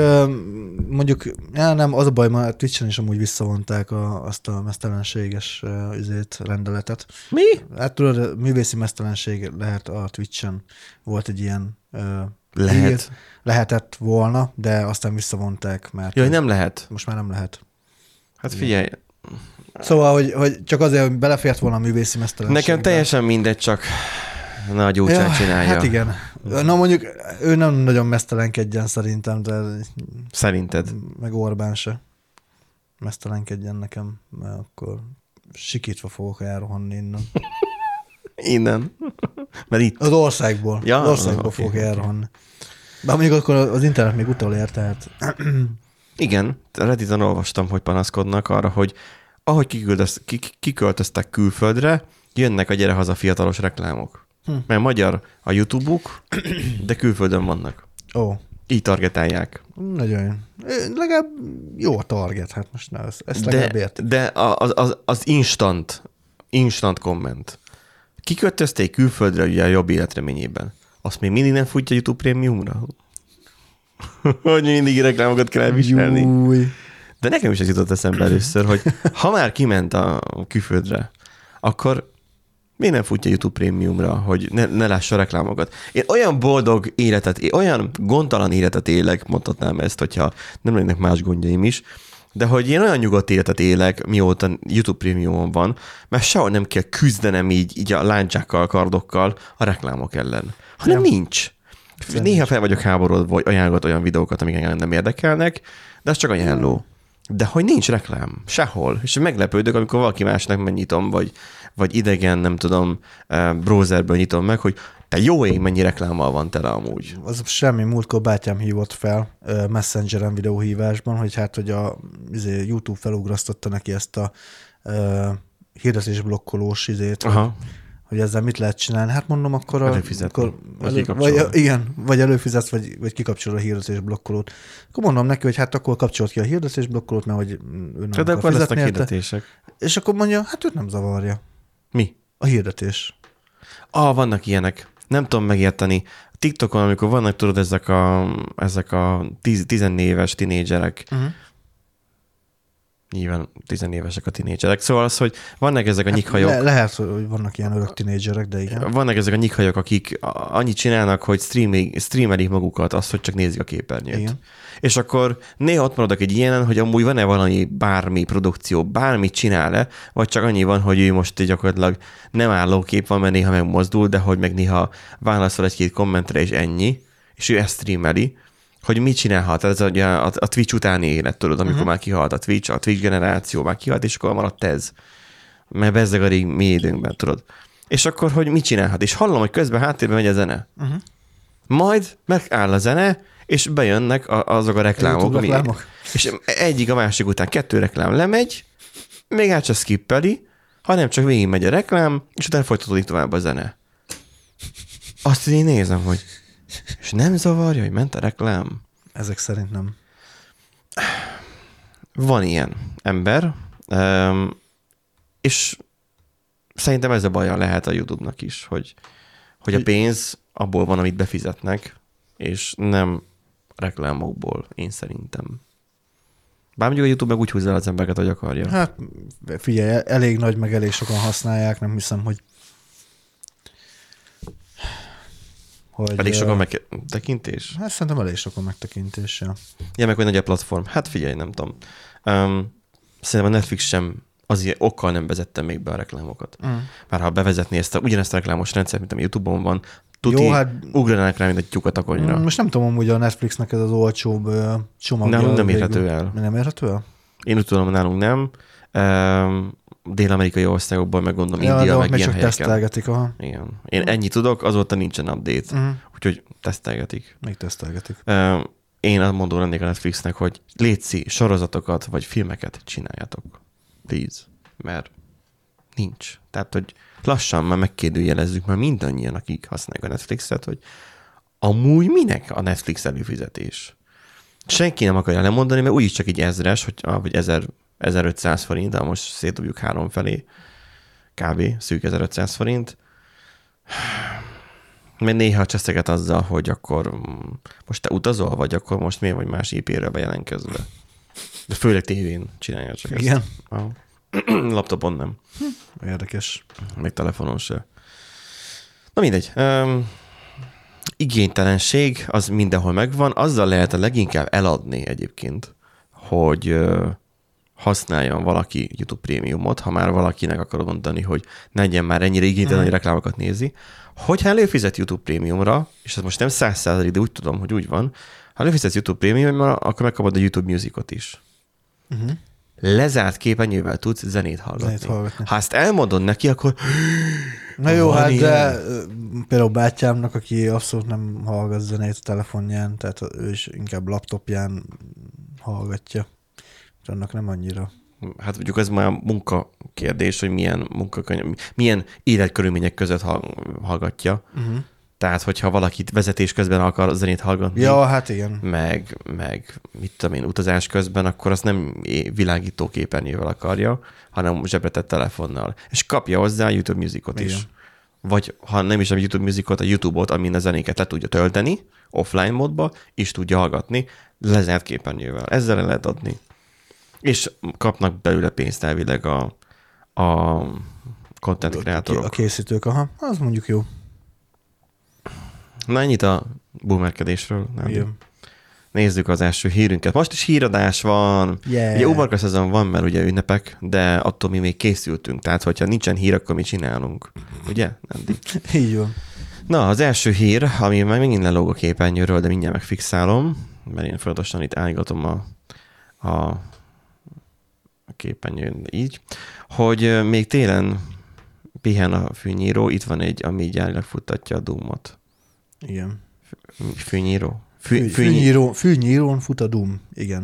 mondjuk, já, nem, az a baj, már Twitch-en is amúgy visszavonták a, azt a mesztelenséges ö, üzét, rendeletet. Mi? Hát tudod, művészi mesztelenség lehet a Twitch-en. Volt egy ilyen ö, Lehet. hír. Lehetett volna, de aztán visszavonták, mert Jaj, nem lehet. most már nem lehet. Hát figyelj, Szóval, hogy, hogy csak azért, hogy belefért volna a művészi mesztelenség. nekem teljesen mindegy, csak nagy útját csinálja. Hát igen. Na mondjuk ő nem nagyon mesztelenkedjen szerintem, de Szerinted? meg Orbán se mesztelenkedjen nekem, mert akkor sikítva fogok elrohanni innen. Innen. Mert itt. Az országból. Ja, az országból oké, fogok oké. elrohanni. De mondjuk akkor az internet még utolért, tehát Igen, Redditen olvastam, hogy panaszkodnak arra, hogy ahogy kiköltöztek külföldre, jönnek a gyere haza fiatalos reklámok. Hm. Mert magyar a YouTube-uk, de külföldön vannak. ó, Így targetálják. nagyon jó. Legalább jó a target, hát most na, ezt, ezt legalább De, ért. de az, az, az instant, instant komment. Kikötözték külföldre ugye a jobb életreményében. Azt még mindig nem futja YouTube prémiumra? hogy mindig reklámokat kell elviselni. Júj. De nekem is ez jutott eszembe először, hogy ha már kiment a külföldre, akkor miért nem futja YouTube prémiumra, hogy ne, ne lássa reklámokat? Én olyan boldog életet, én olyan gondtalan életet élek, mondhatnám ezt, hogyha nem lennének más gondjaim is, de hogy én olyan nyugodt életet élek, mióta YouTube prémiumon van, mert sehol nem kell küzdenem így, így a láncsákkal, kardokkal a reklámok ellen. Hanem Nem. nincs. Néha fel vagyok háborodva, vagy ajánlott olyan videókat, amik engem nem érdekelnek, de az csak ajánló. De hogy nincs reklám, sehol. És meglepődök, amikor valaki másnak megnyitom, vagy, vagy idegen, nem tudom, browserből nyitom meg, hogy te jó ég, mennyi reklámmal van tele amúgy. Az semmi, múltkor bátyám hívott fel Messengeren videóhívásban, hogy hát, hogy a izé, YouTube felugrasztotta neki ezt a uh, hirdetésblokkolós izét, hogy, Aha. hogy ezzel mit lehet csinálni. Hát mondom, akkor... A, Előfizetni, akkor vagy elő, kikapcsolni. vagy, igen, vagy előfizetsz, vagy, vagy kikapcsolod a hirdetésblokkolót. Akkor mondom neki, hogy hát akkor kapcsolt ki a hirdetésblokkolót, mert hogy ő nem De akar akkor fizetni érte. hirdetések. És akkor mondja, hát őt nem zavarja. Mi? A hirdetés. Ah, vannak ilyenek. Nem tudom megérteni. TikTokon, amikor vannak, tudod, ezek a, ezek a tíz, tizennéves tinédzserek, Uh-huh. Nyilván tizenévesek a tinédzserek, szóval az, hogy vannak ezek a Hát nyikhajok, le, lehet, hogy vannak ilyen örök tinédzserek, de igen. vannak ezek a nyikhajok, akik annyit csinálnak, hogy streaming, streamelik magukat, azt, hogy csak nézik a képernyőt. Igen. És akkor néha ott maradok egy ilyenen, hogy amúgy van-e valami bármi produkció, bármit csinál-e, vagy csak annyi van, hogy ő most így gyakorlatilag nem álló kép van, mert néha megmozdul, de hogy meg néha válaszol egy-két kommentre, és ennyi, és ő ezt streameli, hogy mit csinálhat. Ez a, a, a Twitch utáni élet, tudod, amikor uh-huh. már kihalt a Twitch, a Twitch generáció már kihalt, és akkor maradt ez. Mert bezzeg a mi időnkben, tudod. És akkor, hogy mit csinálhat? És hallom, hogy közben háttérben megy a zene. Uh-huh. Majd megáll a zene, és bejönnek a, azok a reklámok. Ami- reklámok? És egyik a másik után kettő reklám lemegy, még át se skippeli, hanem csak végig megy a reklám, és utána folytatódik tovább a zene. Azt így nézem, hogy és nem zavarja, hogy ment a reklám. Ezek szerint nem. Van ilyen ember, és szerintem ez a baja lehet a YouTube-nak is, hogy, hogy a pénz abból van, amit befizetnek, és nem reklámokból, én szerintem. Bár mondjuk a YouTube meg úgy húzza el az embereket, hogy akarja. Hát figyelj, elég nagy, meg elég sokan használják, nem hiszem, hogy hogy Elég sokan megtekintés? Hát szerintem elég sokan megtekintés, ja. Ja, meg hogy nagy a platform. Hát figyelj, nem tudom. Um, szerintem a Netflix sem azért okkal nem vezette még be a reklámokat. Mm. Már ha bevezetné ezt a, ugyanezt a reklámos rendszert, mint ami YouTube-on van, tuti, Jó, hát- ugranának rá, mint egy tyúk a takonyra. Mm, Most nem tudom, hogy a Netflixnek ez az olcsóbb csomagja. Nem, nem érhető el. Nem érhető el? Én úgy tudom, nálunk nem. Dél-amerikai országokban, meg gondolom Ja, India, meg ilyen csak helyeken. tesztelgetik, aha. Igen. Én ennyit tudok, azóta nincsen update, Uh-huh. úgyhogy tesztelgetik. Még tesztelgetik. Én azt mondom lennék a Netflixnek, hogy létszi sorozatokat vagy filmeket csináljatok. Please. Mert nincs. Tehát, hogy lassan már megkérdőjelezzük már mindannyian, akik használják a Netflixet, hogy amúgy minek a Netflix előfizetés? Senki nem akarja lemondani, mert úgyis csak egy ezres, hogy, vagy ezer, 1500 forint, de most szétdobjuk három felé, kb. szűk 1500 forint. Mert néha cseszeget azzal, hogy akkor mm, most te utazol, vagy akkor most miért vagy más IP-ről bejelentkezve. De főleg tévén csinálja csak Igen. ezt. Laptopon nem, Érdekes. meg telefonon se. Na mindegy. Um, igénytelenség az mindenhol megvan, azzal lehet a leginkább eladni egyébként, hogy ö, használjon valaki YouTube prémiumot, ha már valakinek akarod mondani, hogy ne legyen már ennyire igénytelen, hogy reklámokat nézi. Hogyha előfizet YouTube prémiumra, és ez most nem száz százalék, de úgy tudom, hogy úgy van, ha előfizetsz YouTube prémiumra, akkor megkapod a YouTube Musicot is. Uh-huh. Lezárt képernyővel tudsz zenét hallgatni. Zenét hallgatni. Ha ezt elmondod neki, akkor Na jó, hát ilyen. de például bátyámnak, aki abszolút nem hallgat zenét a telefonján, tehát ő is inkább laptopján hallgatja. És annak nem annyira. hát mondjuk ez már munka kérdés, hogy milyen munkakönyv, milyen életkörülmények között hall- hallgatja. Uh-huh. Tehát, hogyha valakit vezetés közben akar zenét hallgatni, Ja, hát igen. meg, meg mit tudom én, utazás közben, akkor azt nem világító képernyővel akarja, hanem zsebretett telefonnal. És kapja hozzá a YouTube Musicot Igen. is. Vagy ha nem is a YouTube Musicot, a YouTube-ot, amin a zenéket le tudja tölteni, offline módba, is tudja hallgatni, lezárt képernyővel. Ezzel el lehet adni. És kapnak belőle pénzt elvileg a, a content A kreatorok. készítők, aha, az mondjuk jó. Na ennyit a boomerkedésről. Nándi. Igen. Nézzük az első hírünket. Most is híradás van. Yeah. Ugye uborka szezon van, mert ugye ünnepek, de attól mi még készültünk. Tehát, hogyha nincsen hír, akkor mi csinálunk. Ugye, Nandi? Így van. Na, az első hír, ami már megint lelóg a képernyőről, de mindjárt megfixálom, mert én folyamatosan itt állgatom a, a, a képernyőn így, hogy még télen pihen a fűnyíró, itt van egy, ami gyárilag futtatja a Doom-ot. Igen. Fűnyíró? Fű, Fű, fűnyi- fűnyíró, fűnyírón fut a Doom, igen.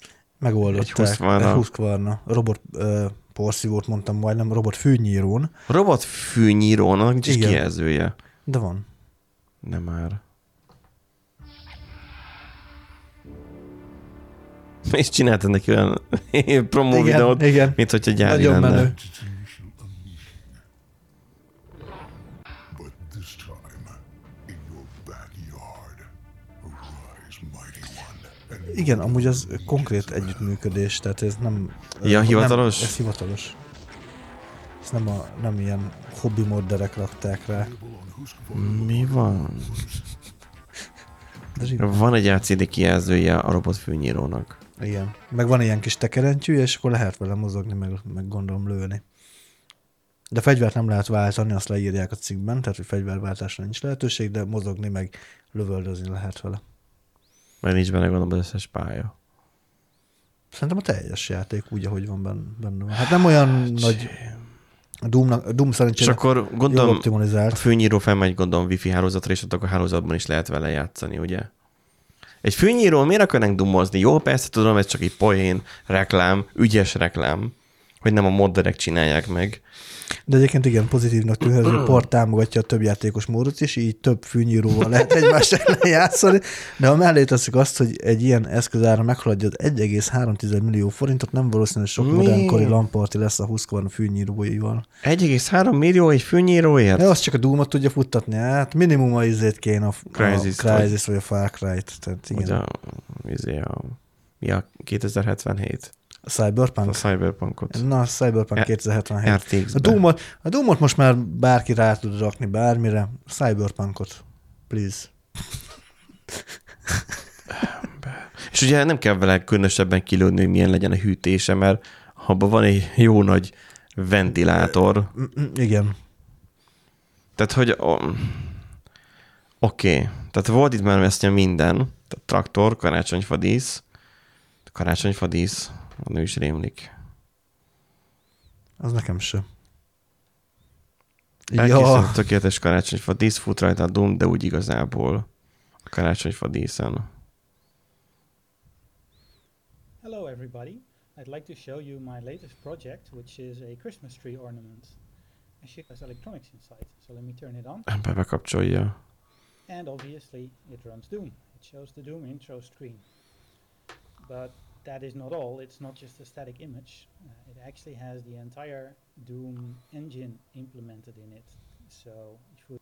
Egy Megoldották. Husqvarna. Egy Husqvarna. Robot uh, porszívót mondtam majdnem, robot fűnyírón, Robot fűnyírónak nincs kijelzője. de van. Nem már. És csináltad neki olyan promó igen, videót, igen. mint hogyha gyári Nagyon lenne. menő. Igen, amúgy az konkrét együttműködés, tehát ez nem... Ja, hivatalos? Nem, ez hivatalos. Ez nem, a, nem ilyen hobbi modderek rakták rá. Mi van? Van egy LCD kijelzője a robot fűnyírónak. Igen. Meg van ilyen kis tekerentyű, és akkor lehet vele mozogni, meg, meg gondolom lőni. De fegyvert nem lehet váltani, azt leírják a cikkben, tehát hogy fegyverváltásra nincs lehetőség, de mozogni meg lövöldözni lehet vele. Mert nincs benne gondolom az összes pálya. Szerintem a teljes játék úgy, ahogy van benne. van. Hát nem olyan nagy... A Doom, a Doom És szerencsére akkor jól gondolom, a optimalizált. fűnyíró felmegy gondolom wifi hálózatra, és ott akkor a hálózatban is lehet vele játszani, ugye? Egy fűnyíró miért akarnánk dumozni? Jó, persze tudom, ez csak egy poén, reklám, ügyes reklám, hogy nem a modderek csinálják meg. De egyébként igen, pozitívnak tűnhet, hogy a port támogatja a több játékos módot is, így több fűnyíróval lehet egymás ellen játszani, de ha mellé teszik azt, hogy egy ilyen eszközára meghaladja az 1,3 millió forintot, nem valószínű, hogy sok Mi? modernkori lamparti lesz a Husqvarna fűnyíróival. 1,3 millió egy fűnyíróért? De azt csak a Doom-ot tudja futtatni, hát minimum a izét kéne a, a Crysis-t, Crysis vagy a Far Cry-t. Tehát igen. Ugye a, izé a, mi a 2077? A Cyberpunk? A Cyberpunkot. Na, a Cyberpunk R- 2077. RTX-be. A Doom-ot, a Doom-ot most már bárki rá tud rakni bármire. A Cyberpunkot, please. És ugye nem kell vele különösebben kilőni, hogy milyen legyen a hűtése, mert abban van egy jó nagy ventilátor. Mm, mm, Igen. Tehát, hogy oké, okay. tehát volt itt már ezt minden, tehát traktor, karácsonyfa dísz, Karácsonyfa dísz, a nő is rémlik. Az nekem sem. Elkészült Ja, tökéletes karácsonyfa dísz, fut rajta a Doom, de úgy igazából a karácsonyfa díszen. Hello everybody. I'd like to show you my latest project, which is a Christmas tree ornament. As you has electronics inside, so let me turn it on. Ember bekapcsolja. And obviously it runs Doom. It shows the Doom intro screen. But that is not all, it's not just a static image. Uh, it actually has the entire Doom engine implemented in it. So if you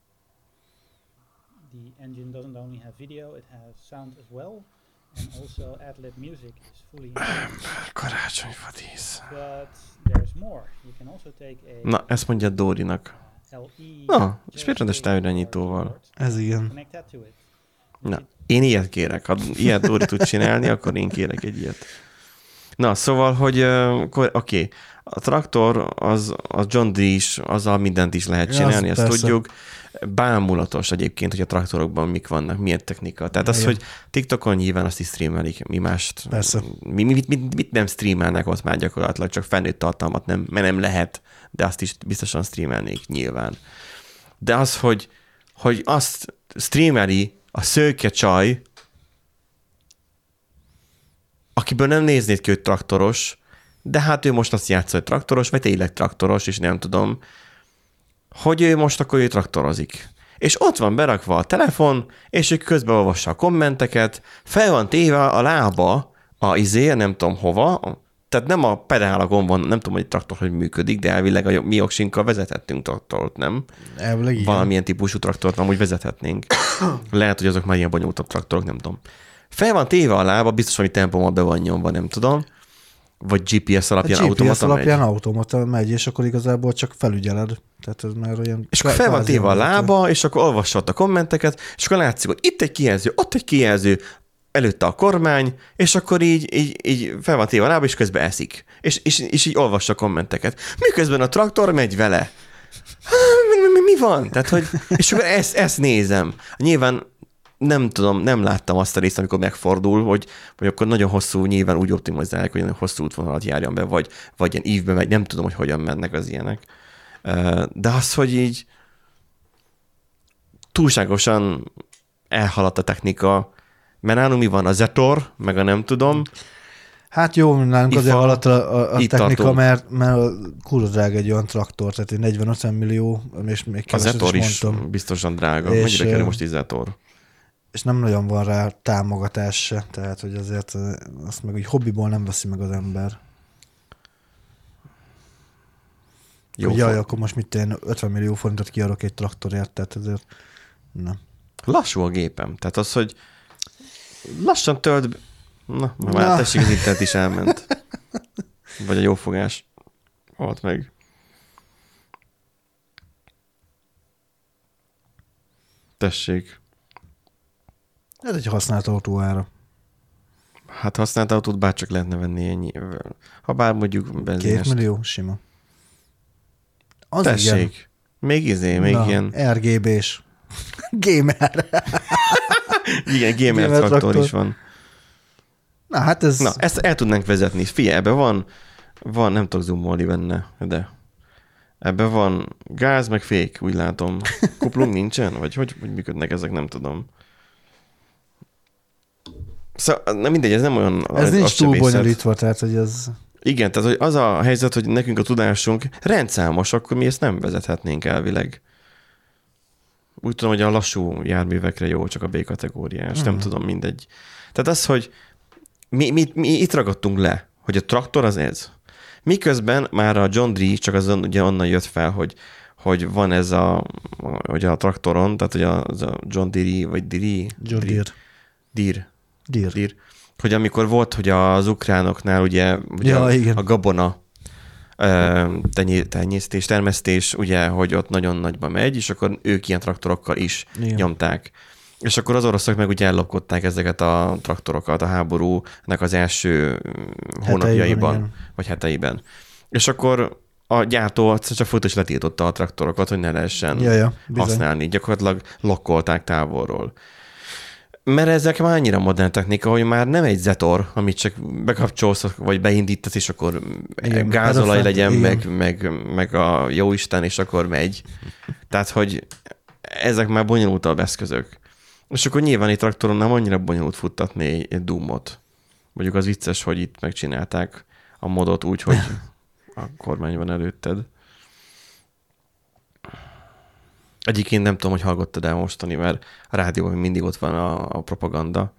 the engine doesn't only have video, it has sound as well. And also AdLib music is fully included. Karácsonyfa dísz. But there's more. You can also take a Na, ezt mondja Dórinak. LE Na, és joystick miért rendes or távirányítóval? ez igen. Na, én ilyet kérek. Ha ilyet Dóri tud csinálni, akkor én kérek egy ilyet. Na, szóval, hogy oké, okay. a traktor, az, az John Deere is, azzal mindent is lehet Ja, csinálni, az ezt persze. tudjuk. Bámulatos egyébként, hogy a traktorokban mik vannak, milyen technika. Tehát az, Igen. hogy TikTokon nyilván azt is streamelik, mi mást. Persze. Mi, mi, mit, mit, mit, nem streamelnek ott már gyakorlatilag, csak felnőtt tartalmat nem, mert nem lehet, de azt is biztosan streamelnék nyilván. De az, hogy, hogy azt streameli a szőke csaj, akiből nem néznéd ki, hogy traktoros, de hát ő most azt játsza, hogy traktoros, vagy tényleg traktoros, és nem tudom, hogy ő most akkor ő traktorozik. És ott van berakva a telefon, és ő közben olvassa a kommenteket, fel van téve a lába, a izé, nem tudom hova, tehát nem a pedálakon van, nem tudom, hogy traktor hogy működik, de elvileg a mi oksinkkal vezethettünk traktort, nem? Elvileg igen. Valamilyen típusú traktort amúgy vezethetnénk. Lehet, hogy azok már ilyen bonyolultabb traktorok, nem tudom. Fel van téve a lába, biztos, hogy tempóban be van nyomva, nem tudom. Vagy GPS alapján GPS automata alapján megy. automata megy, és akkor igazából csak felügyeled. Tehát ez már olyan... És akkor fel van téve a lába, és akkor olvassad a kommenteket, és akkor látszik, hogy itt egy kijelző, ott egy kijelző, előtte a kormány, és akkor így, így, így fel van téve a lába, és közben eszik. És, és, és így olvassa a kommenteket. Miközben a traktor megy vele. Mi, van? Tehát, hogy, és akkor ezt, ezt nézem. Nyilván nem tudom, nem láttam azt a részt, amikor megfordul, hogy, hogy akkor nagyon hosszú, nyilván úgy optimalizálják, hogy nagyon hosszú útvonalat járjon be, vagy, vagy ilyen ívbe megy, nem tudom, hogy hogyan mennek az ilyenek. De az, hogy így túlságosan elhaladt a technika, mert nálunk mi van? A Zetor, meg a nem tudom, Hát jó, nálunk Ifa, azért alatt a, a, technika, tartunk. mert, mert kurva drága egy olyan traktor, tehát egy 40-50 millió, és még a Zetor is mondtam. biztosan drága. És, Mennyire kerül most egy Zetor? És nem nagyon van rá támogatás se, tehát hogy azért azt meg úgy hobbiból nem veszi meg az ember. Jó Jó, Jaj, fog. akkor most mit én 50 millió forintot kiadok egy traktorért, tehát ezért nem. Lassú a gépem. Tehát az, hogy lassan tölt... Na, már Na. Tessék, az internet is elment. Vagy a jófogás. Halt meg. Tessék. Ez egy használt autó ára. Hát használt autót bárcsak lehetne venni ennyi. Ha bár mondjuk Két benzines. millió, sima. Az Tessék. Még izé, még Na, ilyen... RGB-s. Gamer. Igen, gamer gamer traktor traktor. is van. Na hát ez... Na, ezt el tudnánk vezetni. Figyelj, ebbe van, van, nem tudok zoomolni benne, de ebbe van gáz, meg fék, úgy látom. Kuplung nincsen? Vagy hogy, hogy működnek ezek, nem tudom. Szóval, nem mindegy, ez nem olyan... ez az nincs túl sebészet. bonyolítva, tehát hogy ez... Igen, tehát hogy az a helyzet, hogy nekünk a tudásunk rendszámos, akkor mi ezt nem vezethetnénk elvileg. Úgy tudom, hogy a lassú járművekre jó, csak a B-kategóriás, nem Mhm. tudom, mindegy. Tehát az, hogy mi, mi, mi itt ragadtunk le, hogy a traktor az ez. Miközben már a John Deere csak azon, ugye onnan jött fel, hogy, hogy van ez a, hogy a traktoron, tehát hogy a, az a John Deere, vagy Deere, John Deere. Deere, Deere. Deere, hogy amikor volt, hogy az ukránoknál ugye, ugye Ja, a, igen. a gabona tenyé- tenyésztés, termesztés, ugye, hogy ott nagyon nagyba megy, és akkor ők ilyen traktorokkal is Igen. nyomták. És akkor az oroszok meg ugye ellopkodták ezeket a traktorokat a háborúnak az első mm, hónapjaiban, igen. vagy heteiben. És akkor a gyártó csak folytos letiltotta a traktorokat, hogy ne lehessen Ja, ja, bizony. használni. Gyakorlatilag lokkolták távolról. Mert ezek már annyira modern technika, hogy már nem egy zetor, amit csak bekapcsolsz, vagy beindítasz, és akkor Igen, gázolaj erre legyen, meg, meg, meg a jó Isten, és akkor megy. Tehát, hogy ezek már bonyolultabb eszközök. És akkor nyilván egy traktoron nem annyira bonyolult futtatni egy, egy Doomot. Mondjuk az vicces, hogy itt megcsinálták a modot úgy, hogy a kormány van előtted. Egyébként nem tudom, hogy hallgattad el mostani, mert a rádióban mindig ott van a, a propaganda,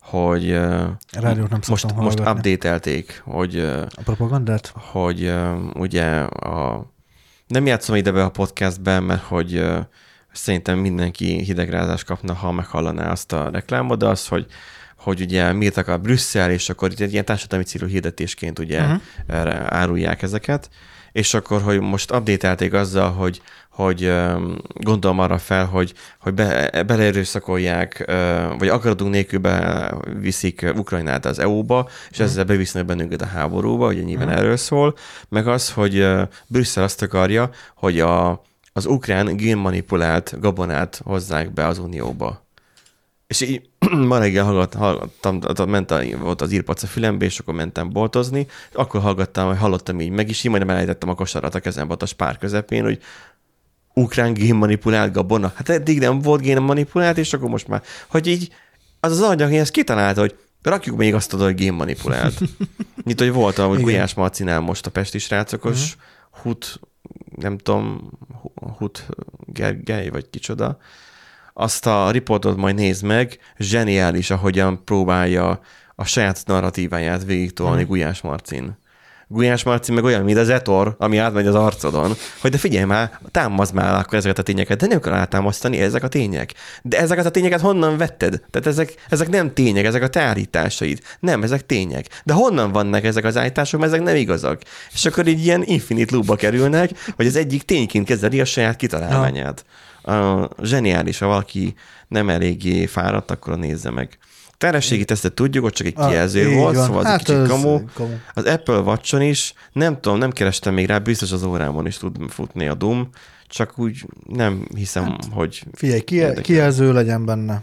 hogy A rádiót nem most, szoktam most hallgatni. update-elték, hogy, A propagandát? hogy ugye a, nem játszom ide be a podcastben, mert hogy szerintem mindenki hidegrázás kapna, ha meghallaná azt a reklámot, de az, hogy hogy ugye mit akar Brüsszel, és akkor itt egy ilyen társadalmi célú hirdetésként ugye uh-huh. árulják ezeket, és akkor, hogy most update azzal, hogy, hogy gondolom arra fel, hogy, hogy be, beleerőszakolják, vagy akaradunk nélkül be viszik Ukrajnát az EU-ba, és ezzel bevisznek bennünket a háborúba, ugye nyilván erről szól, meg az, hogy Brüsszel azt akarja, hogy a, az ukrán génmanipulált gabonát hozzák be az Unióba. És így ma reggel hallgat, hallgattam, ment a, volt az írpac a fülembe, és akkor mentem boltozni, és akkor hallgattam, hogy hallottam így meg is, így majdnem elejtettem a kosarat a kezembe ott a spár közepén, hogy ukrán génmanipulált gabona. Hát eddig nem volt génmanipulált, és akkor most már, hogy így az az anyag, ezt kitalálta, hogy rakjuk még azt oda, hogy génmanipulált. Mint hogy volt, Igen. Gulyás Marcinál most a Pesti srácokos uh-huh. hut, nem tudom, hut Gergely, vagy kicsoda, azt a riportot majd nézd meg, zseniális, ahogyan próbálja a saját narratíváját végigtolni Mhm. mm. Gulyás Marcin. Gulyás Marcin meg olyan, mint az etor, ami átmegy az arcodon, hogy de figyelj már, támaszd már akkor ezeket a tényeket, de nem kell átámasztani ezek a tények. De ezeket a tényeket honnan vetted? Tehát ezek, ezek nem tények, ezek a te állításaid. Nem, ezek tények. De honnan vannak ezek az állítások, mert ezek nem igazak. És akkor így ilyen infinite loopba kerülnek, hogy az egyik tényként kezeli a saját kitalálmányát. A zseniális, ha valaki nem eléggé fáradt, akkor nézze meg. Terhességi tesztet tudjuk, ott csak egy Ah, kijelző így volt, van. szóval az Hát egy kicsit kamu. kamu. Az Apple watch is, nem tudom, nem kerestem még rá, biztos az órámon is tud futni a Doom, csak úgy nem hiszem, hát, hogy... Figyelj, ki, kijelző legyen benne,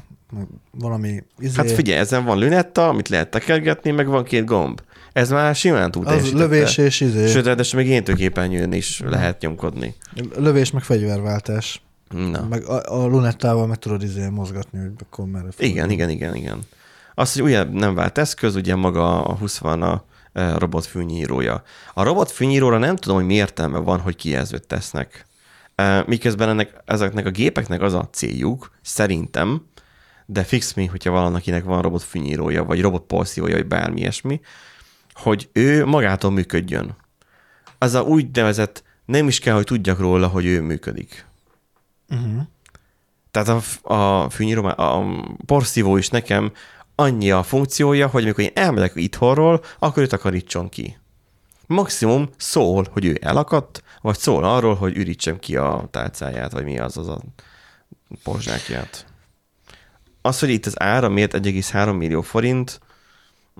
valami izé, Hát figyelj, ezen van lünetta, amit lehet tekergetni, meg van két gomb. Ez már simán túl az lövés és izé, Sőt, ráadásul még éntőképernyőn is lehet nyomkodni. lövés meg fegyverváltás. Na. Meg a, a lunettával meg tudod izé mozgatni, hogy akkor merre. Igen, igen, igen, igen. Az, hogy ugye nem vált eszköz, ugye maga a 20 van a e, robot fűnyírója. A robot fűnyíróra nem tudom, hogy mi értelme van, hogy kijelzőt tesznek. E, Miközben ennek, ezeknek a gépeknek az a céljuk, szerintem, de fix mi, hogyha valakinek van robot fűnyírója, vagy robot porszívója, vagy bármi ilyesmi, hogy ő magától működjön. Az a úgynevezett, nem is kell, hogy tudjak róla, hogy ő működik. Uh-huh. Tehát a, a fűnyíró, a porszívó is nekem annyi a funkciója, hogy amikor én elmegyek itthonról, akkor ő takarítson ki. Maximum szól, hogy ő elakadt, vagy szól arról, hogy ürítsem ki a tálcáját, vagy mi az az a porzsákját. Az, hogy itt az ára miért 1,3 millió forint,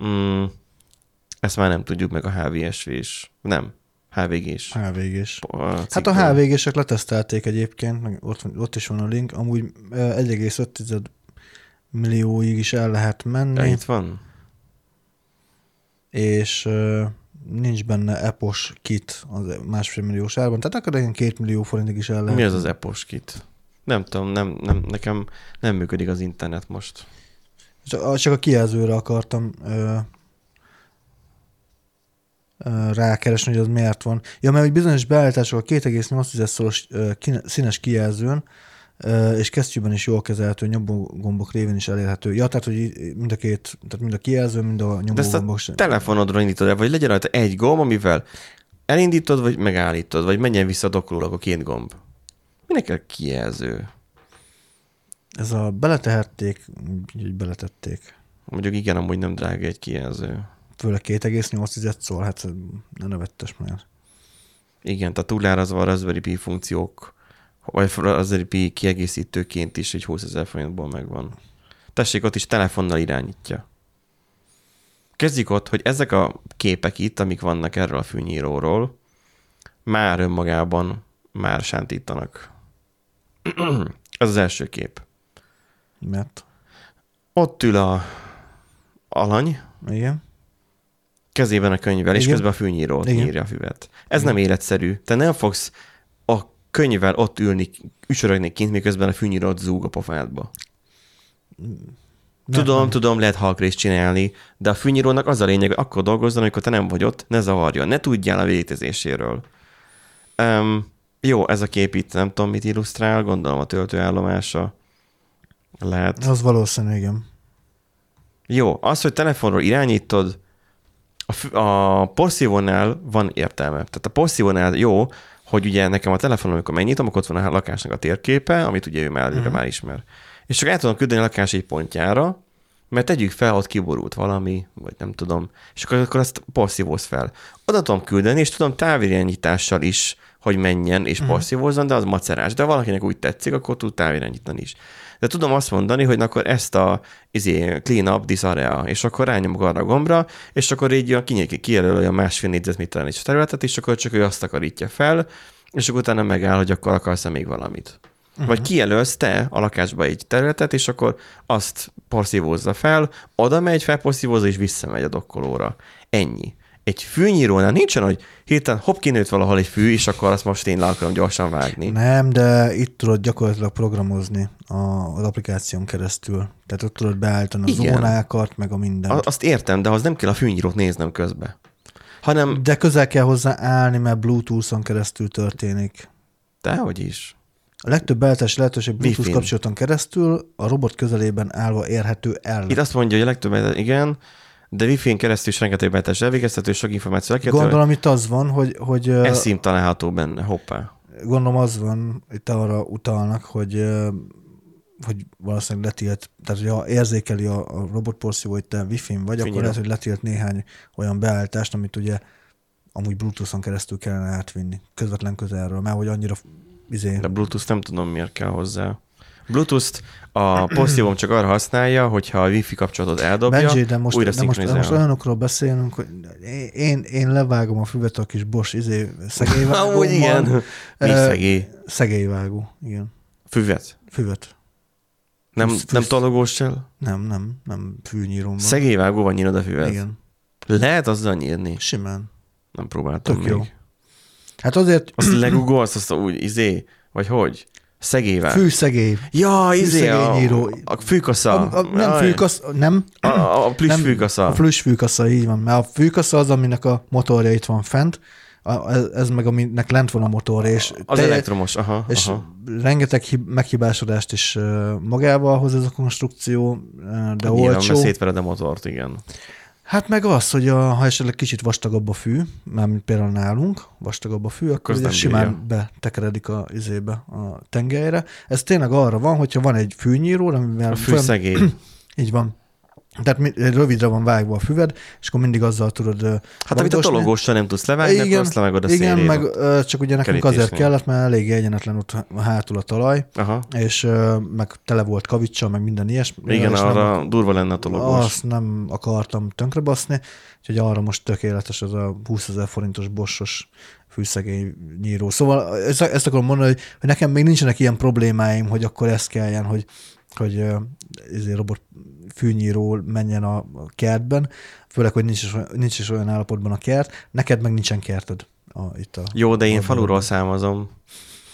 mm, ezt már nem tudjuk meg a HVSV is. Nem, HVG-s. HVG-s. a Hát a. HVG-sek letesztelték egyébként, meg ott, ott is van a link, amúgy ö, 1,5 millióig is el lehet menni, itt van. és nincs benne epos kit az másfél milliós árban, tehát akár ilyen két millió forintig is el lehet. Mi az az Epos kit? Nem tudom, nem, nem, nekem nem működik az internet most. Csak, csak a kijelzőre akartam ö, ö, rákeresni, hogy az miért van. Ja, mert hogy bizonyos beállítások a 2,8 szoros ö, színes kijelzőn és kesztyűben is jól kezelhető, nyomógombok révén is elérhető. Ja, tehát, hogy mind a két, tehát mind a kijelző, mind a De ezt nyomógombok. a se- telefonodra indítod el, vagy legyen rajta egy gomb, amivel elindítod, vagy megállítod, vagy menjen vissza doklólag a két gomb. Minek kell kijelző? Ez a beletehették, úgy beletették. Mondjuk igen, amúgy nem drága egy kijelző. Főleg 2,8 szól, hát ne nevettes már. Igen, tehát túlárazva a Raspberry Pi funkciók, vagy Pi kiegészítőként is egy 20 ezer forintból megvan. Tessék, ott is telefonnal irányítja. Kezdjük ott, hogy ezek a képek itt, amik vannak erről a fűnyíróról, már önmagában már sántítanak. Ez az első kép. Mert ott ül a alany, Igen. kezében a könyvvel, és Igen. közben a fűnyírót Igen. a füvet. Ez nem életszerű. Te nem fogsz a könyvvel ott ülni, ücsörögni kint, miközben a fűnyírót zúg a pofádba. Tudom, nem. tudom, lehet halkrészt csinálni, de a fűnyírónak az a lényeg, hogy akkor dolgozzon, amikor te nem vagy ott, ne zavarjon, ne tudjál a létezéséről. Um, jó, ez a kép itt nem tudom, mit illusztrál, gondolom a töltőállomása. Lehet. Az valószínű, igen. Jó, az, hogy telefonról irányítod, a, a porszívónál van értelme. Tehát a porszívónál jó, hogy ugye nekem a telefonon, amikor megnyitom, akkor ott van a lakásnak a térképe, amit ugye ő már, Mhm. uh-huh. már ismer. És csak el tudom küldeni a lakás egy pontjára, mert tegyük fel, ott kiborult valami, vagy nem tudom, és akkor, akkor azt porszívóz fel. Oda tudom küldeni, és tudom távirányítással is, hogy menjen és porszívózzon, de az macerás. De valakinek úgy tetszik, akkor tud távirányítani is. De tudom azt mondani, hogy akkor ezt a izé, clean up this area, és akkor rányomok arra a gombra, és akkor így kinyílik, kijelöl a másfél négyzetméteren is területet, és akkor csak ő azt akarítja fel, és akkor utána megáll, hogy akkor akarsz-e még valamit. Uh-huh. Vagy kijelölsz te a lakásba egy területet, és akkor azt porszívózza fel, oda megy, felporszívózza, és visszamegy a dokkolóra. Ennyi. Egy fűnyírónál nincsen, hogy hirtelen hopp kinőtt valahol egy fű, és akkor azt most én le akarom gyorsan vágni. Nem, de itt tudod gyakorlatilag programozni a, az applikáción keresztül. Tehát ott tudod beállítani a Igen. zónákat, meg a mindent. A- Azt értem, de az nem kell a fűnyírót néznem közbe. Hanem, De közel kell hozzá állni, mert Bluetooth-on keresztül történik. dehogy is. A legtöbb beállítási lehetőség Bluetooth Wi-Fi-n. kapcsolaton keresztül a robot közelében állva érhető el. Itt azt mondja, hogy a legtöbb, igen, de Wi-Fi-n keresztül is rengeteg betes elvégeztető, sok információ elkérhető. Gondolom itt az van, hogy, hogy ö, Ez szím található benne, hoppá. gondolom az van, itt arra utalnak, hogy hogy valószínűleg letilt, tehát hogyha érzékeli a, a robotporszívó, hogy te wifi-n vagy, Fűnyíró. akkor lehet, hogy letilt néhány olyan beállítást, amit ugye amúgy Bluetooth-on keresztül kellene átvinni, közvetlen közelről, mert hogy annyira izé, De Bluetooth nem tudom, miért kell hozzá. Bluetooth-t a porszívóm csak arra használja, hogyha a Wi-Fi kapcsolatot eldobja, Benji, de most, újra de most, de most olyanokról beszélünk, hogy én, én levágom a füvet a kis Bosch izé, szegélyvágómmal. Amúgy igen. Mi szegély? Szegélyvágó, igen. Füvet? Füvet. Nem, Fűsz- nem fűsz- tologós sel? Nem, nem, nem fűnyírom van. Szegélyvágóval nyírod a füvet? Igen, Lehet azzal nyírni? simán. Nem próbáltam Tök még. jó. Hát azért Azt legugolsz, azt úgy, izé, vagy hogy? Szegélyvág. fűszegély. Ja, izé, a, a fűkasza. A, a, nem Jaj. fűkasz, nem, A, a, nem, fűkasza. A plusz fűkasza, így van. Mert a fűkasza az, aminek a motorja itt van fent, a, ez, ez meg aminek lent van a motor, és, Az te- elektromos, aha. és aha. rengeteg hib- meghibásodást is magával hoz ez a konstrukció, de Nyilván, olcsó. mert szétvered a motort, igen. Hát meg az, hogy a, ha esetleg kicsit vastagabb a fű, mármint például nálunk, vastagabb a fű, akkor ugye simán betekeredik a izébe, a tengelyre. Ez tényleg arra van, hogyha van egy fűnyíró, amivel A fűszegély. így van. Tehát rövidre van vágva a füved, és akkor mindig azzal tudod Hát amit a tologóssal nem tudsz levágni, akkor azt levágod a igen, meg csak ugye nekünk azért Kerítésnél. kellett, mert elég egyenetlen ott hátul a talaj, Aha. és meg tele volt kavicsal, meg minden ilyesmi. Igen, és nem- arra durva lenne a tologós. azt nem akartam tönkrebaszni, úgyhogy arra most tökéletes az a 20 ezer forintos bossos fűszegély nyíró. Szóval ezt, ezt akarom mondani, hogy, hogy nekem még nincsenek ilyen problémáim, hogy akkor ezt kelljen, hogy, hogy ezért robot fűnyíró menjen a, kertben, főleg, hogy nincs is, nincs is olyan állapotban a kert, neked meg nincsen kerted. A, itt a, Jó, de én faluról származom.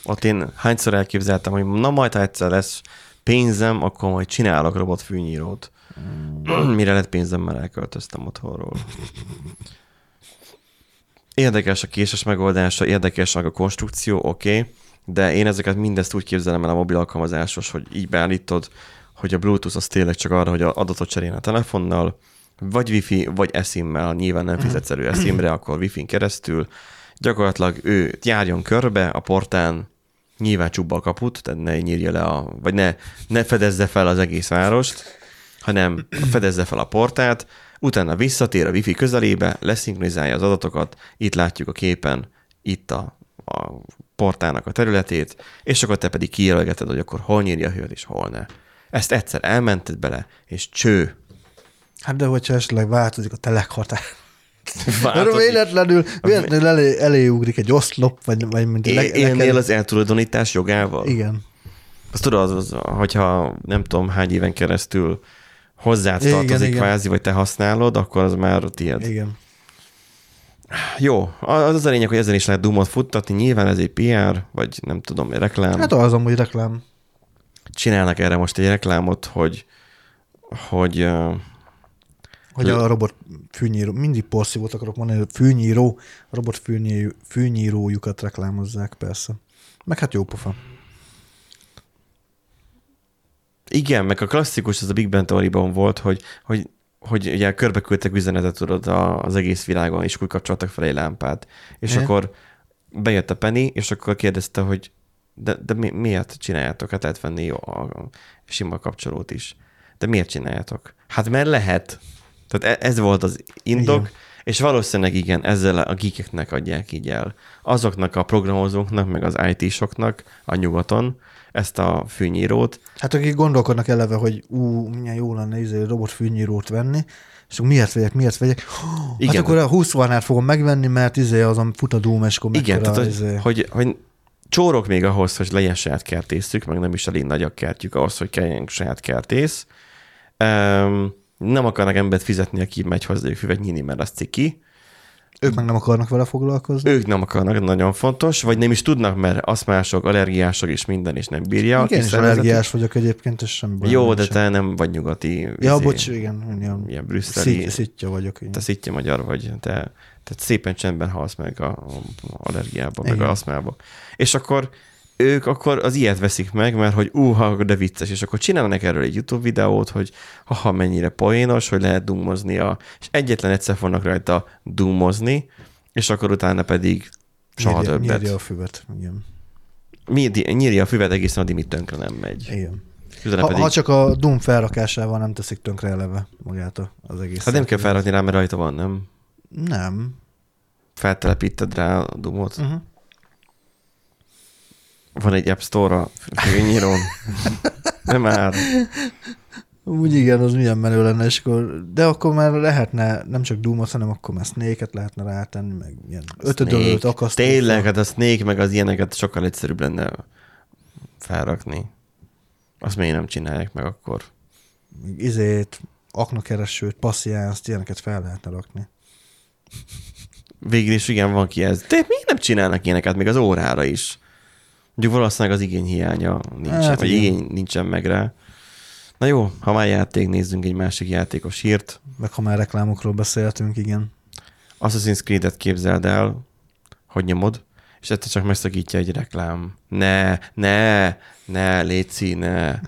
Ott én hányszor elképzeltem, hogy na majd, ha egyszer lesz pénzem, akkor majd csinálok robotfűnyírót. Mm. Mire lett pénzem, már elköltöztem otthonról. Érdekes a késes megoldása, érdekes a konstrukció, oké, okay, de én ezeket mindezt úgy képzelem el a mobil alkalmazásos, hogy így beállítod, hogy a Bluetooth az tényleg csak arra, hogy a adatot cseréljen a telefonnal, vagy Wi-Fi, vagy eSIM-mel, nyilván nem fizetszerű eSIM-re, akkor Wi-Fi-n keresztül. Gyakorlatilag ő járjon körbe a portán, nyilván csubba a kaput, tehát ne nyírja le a, vagy ne, ne fedezze fel az egész várost, hanem fedezze fel a portát, utána visszatér a wifi közelébe, leszinkronizálja az adatokat, itt látjuk a képen, itt a, a portának a területét, és akkor te pedig kijelölgeted, hogy akkor hol nyírja a hőt, és hol ne. Ezt egyszer elmented bele, és cső. Hát de hogyha esetleg változik a telekhatár. Változik. Véletlenül, véletlenül elé, eléugrik egy oszlop, vagy, vagy mint le- Élnél neked- az eltulajdonítás jogával? Igen. Azt tudod, az, az, hogyha nem tudom hány éven keresztül hozzád Igen, tartozik igen. kvázi, vagy te használod, akkor az már tiéd. Igen. Jó, az az a lényeg, hogy ezen is lehet Doomot futtatni, nyilván ez egy PR, vagy nem tudom, egy reklám. Hát az amúgy reklám. Csinálnak erre most egy reklámot, hogy, hogy Hogy a robot fűnyíró, mindig porszívót akarok mondani, hogy fűnyíró, a robot fűnyíró, fűnyírójukat reklámozzák, persze. Meg hát jó pofa. igen, meg a klasszikus, az a Big Bang Theory-ban volt, hogy, hogy, hogy ugye körbe küldtek üzenetet tudod az egész világon, és úgy kapcsoltak fel egy lámpát. És Igen. akkor bejött a Penny, és akkor kérdezte, hogy de, de mi, miért csináljátok? Hát lehet venni a, a sima kapcsolót is. De miért csináljátok? Hát mert lehet. Tehát e- ez volt az indok, Igen. és valószínűleg igen, ezzel a geekeknek adják így el. Azoknak a programozóknak, meg az IT-soknak a nyugaton ezt a fűnyírót, Hát akik gondolkodnak eleve, hogy ú, milyen jó lenne izé, robot fűnyírót venni, és miért vegyek, miért vegyek? Hát Igen, akkor a 20 varnát fogom megvenni, mert izé azon fut a Doom, és akkor Igen, tehát, hogy, izé. hogy, hogy csórok még ahhoz, hogy legyen saját kertészük, meg nem is elég nagy a kertjük ahhoz, hogy kelljen saját kertész. Um, nem akarnak embert fizetni, aki megy hozzájuk füvet nyíni, mert az ciki. Ők meg nem akarnak vele foglalkozni. Ők nem akarnak, nagyon fontos, vagy nem is tudnak, mert aszmások, allergiások és minden is nem bírja. és szervezetük. allergiás vagyok egyébként, és semmi baj Jó, de nincsen. te nem vagy nyugati. Ja, izé, bocs, igen, ilyen, Ilyen brüsszeli. szit, szitja vagyok. Igen. Te szitja magyar vagy, te, te szépen csendben halsz meg a, a allergiába, meg Igen. a aszmába. És akkor ők akkor az ilyet veszik meg, mert hogy úha, de vicces, és akkor csinálnak erről egy YouTube videót, hogy ha mennyire poénos, hogy lehet dumoznia, és egyetlen egyszer fognak rajta dumozni, és akkor utána pedig soha Nyírja- többet. Nyírja a füvet, igen. Nyírja, nyírja a füvet egészen addig, míg tönkre nem megy. igen. Utána Ha, pedig, ha, csak a Doom felrakásával nem teszik tönkre eleve magát a- az egész. hát nem kell felrakni rá, mert rajta van, nem? Nem. Feltelepíted rá a dumot. Uh-huh. Van egy App Store-a fűnyírón. Nem már. Úgy igen, az milyen menő lenne, és akkor, de akkor már lehetne nem csak Doom-ot, hanem akkor már Snake-et lehetne rátenni, meg ilyen ötödölőt, Snake. akasztó. Tényleg, hát a Snake meg az ilyeneket sokkal egyszerűbb lenne felrakni. Azt miért nem csinálják meg akkor? Izét, aknakeresőt, passziánzt, ilyeneket fel lehetne rakni. Végül is igen, van ki ez. De miért nem csinálnak ilyeneket még az órára is? Mondjuk valószínűleg az igény hiánya nincsen, Hát vagy igen. igény nincsen meg rá. Na jó, ha már játék, nézzünk egy másik játékos hírt. Meg ha már reklámokról beszéltünk, igen. Assassin's Creed-et képzeld el, hogy nyomod, és egyszer csak megszakítja egy reklám. Ne, ne, ne, Léci, ne,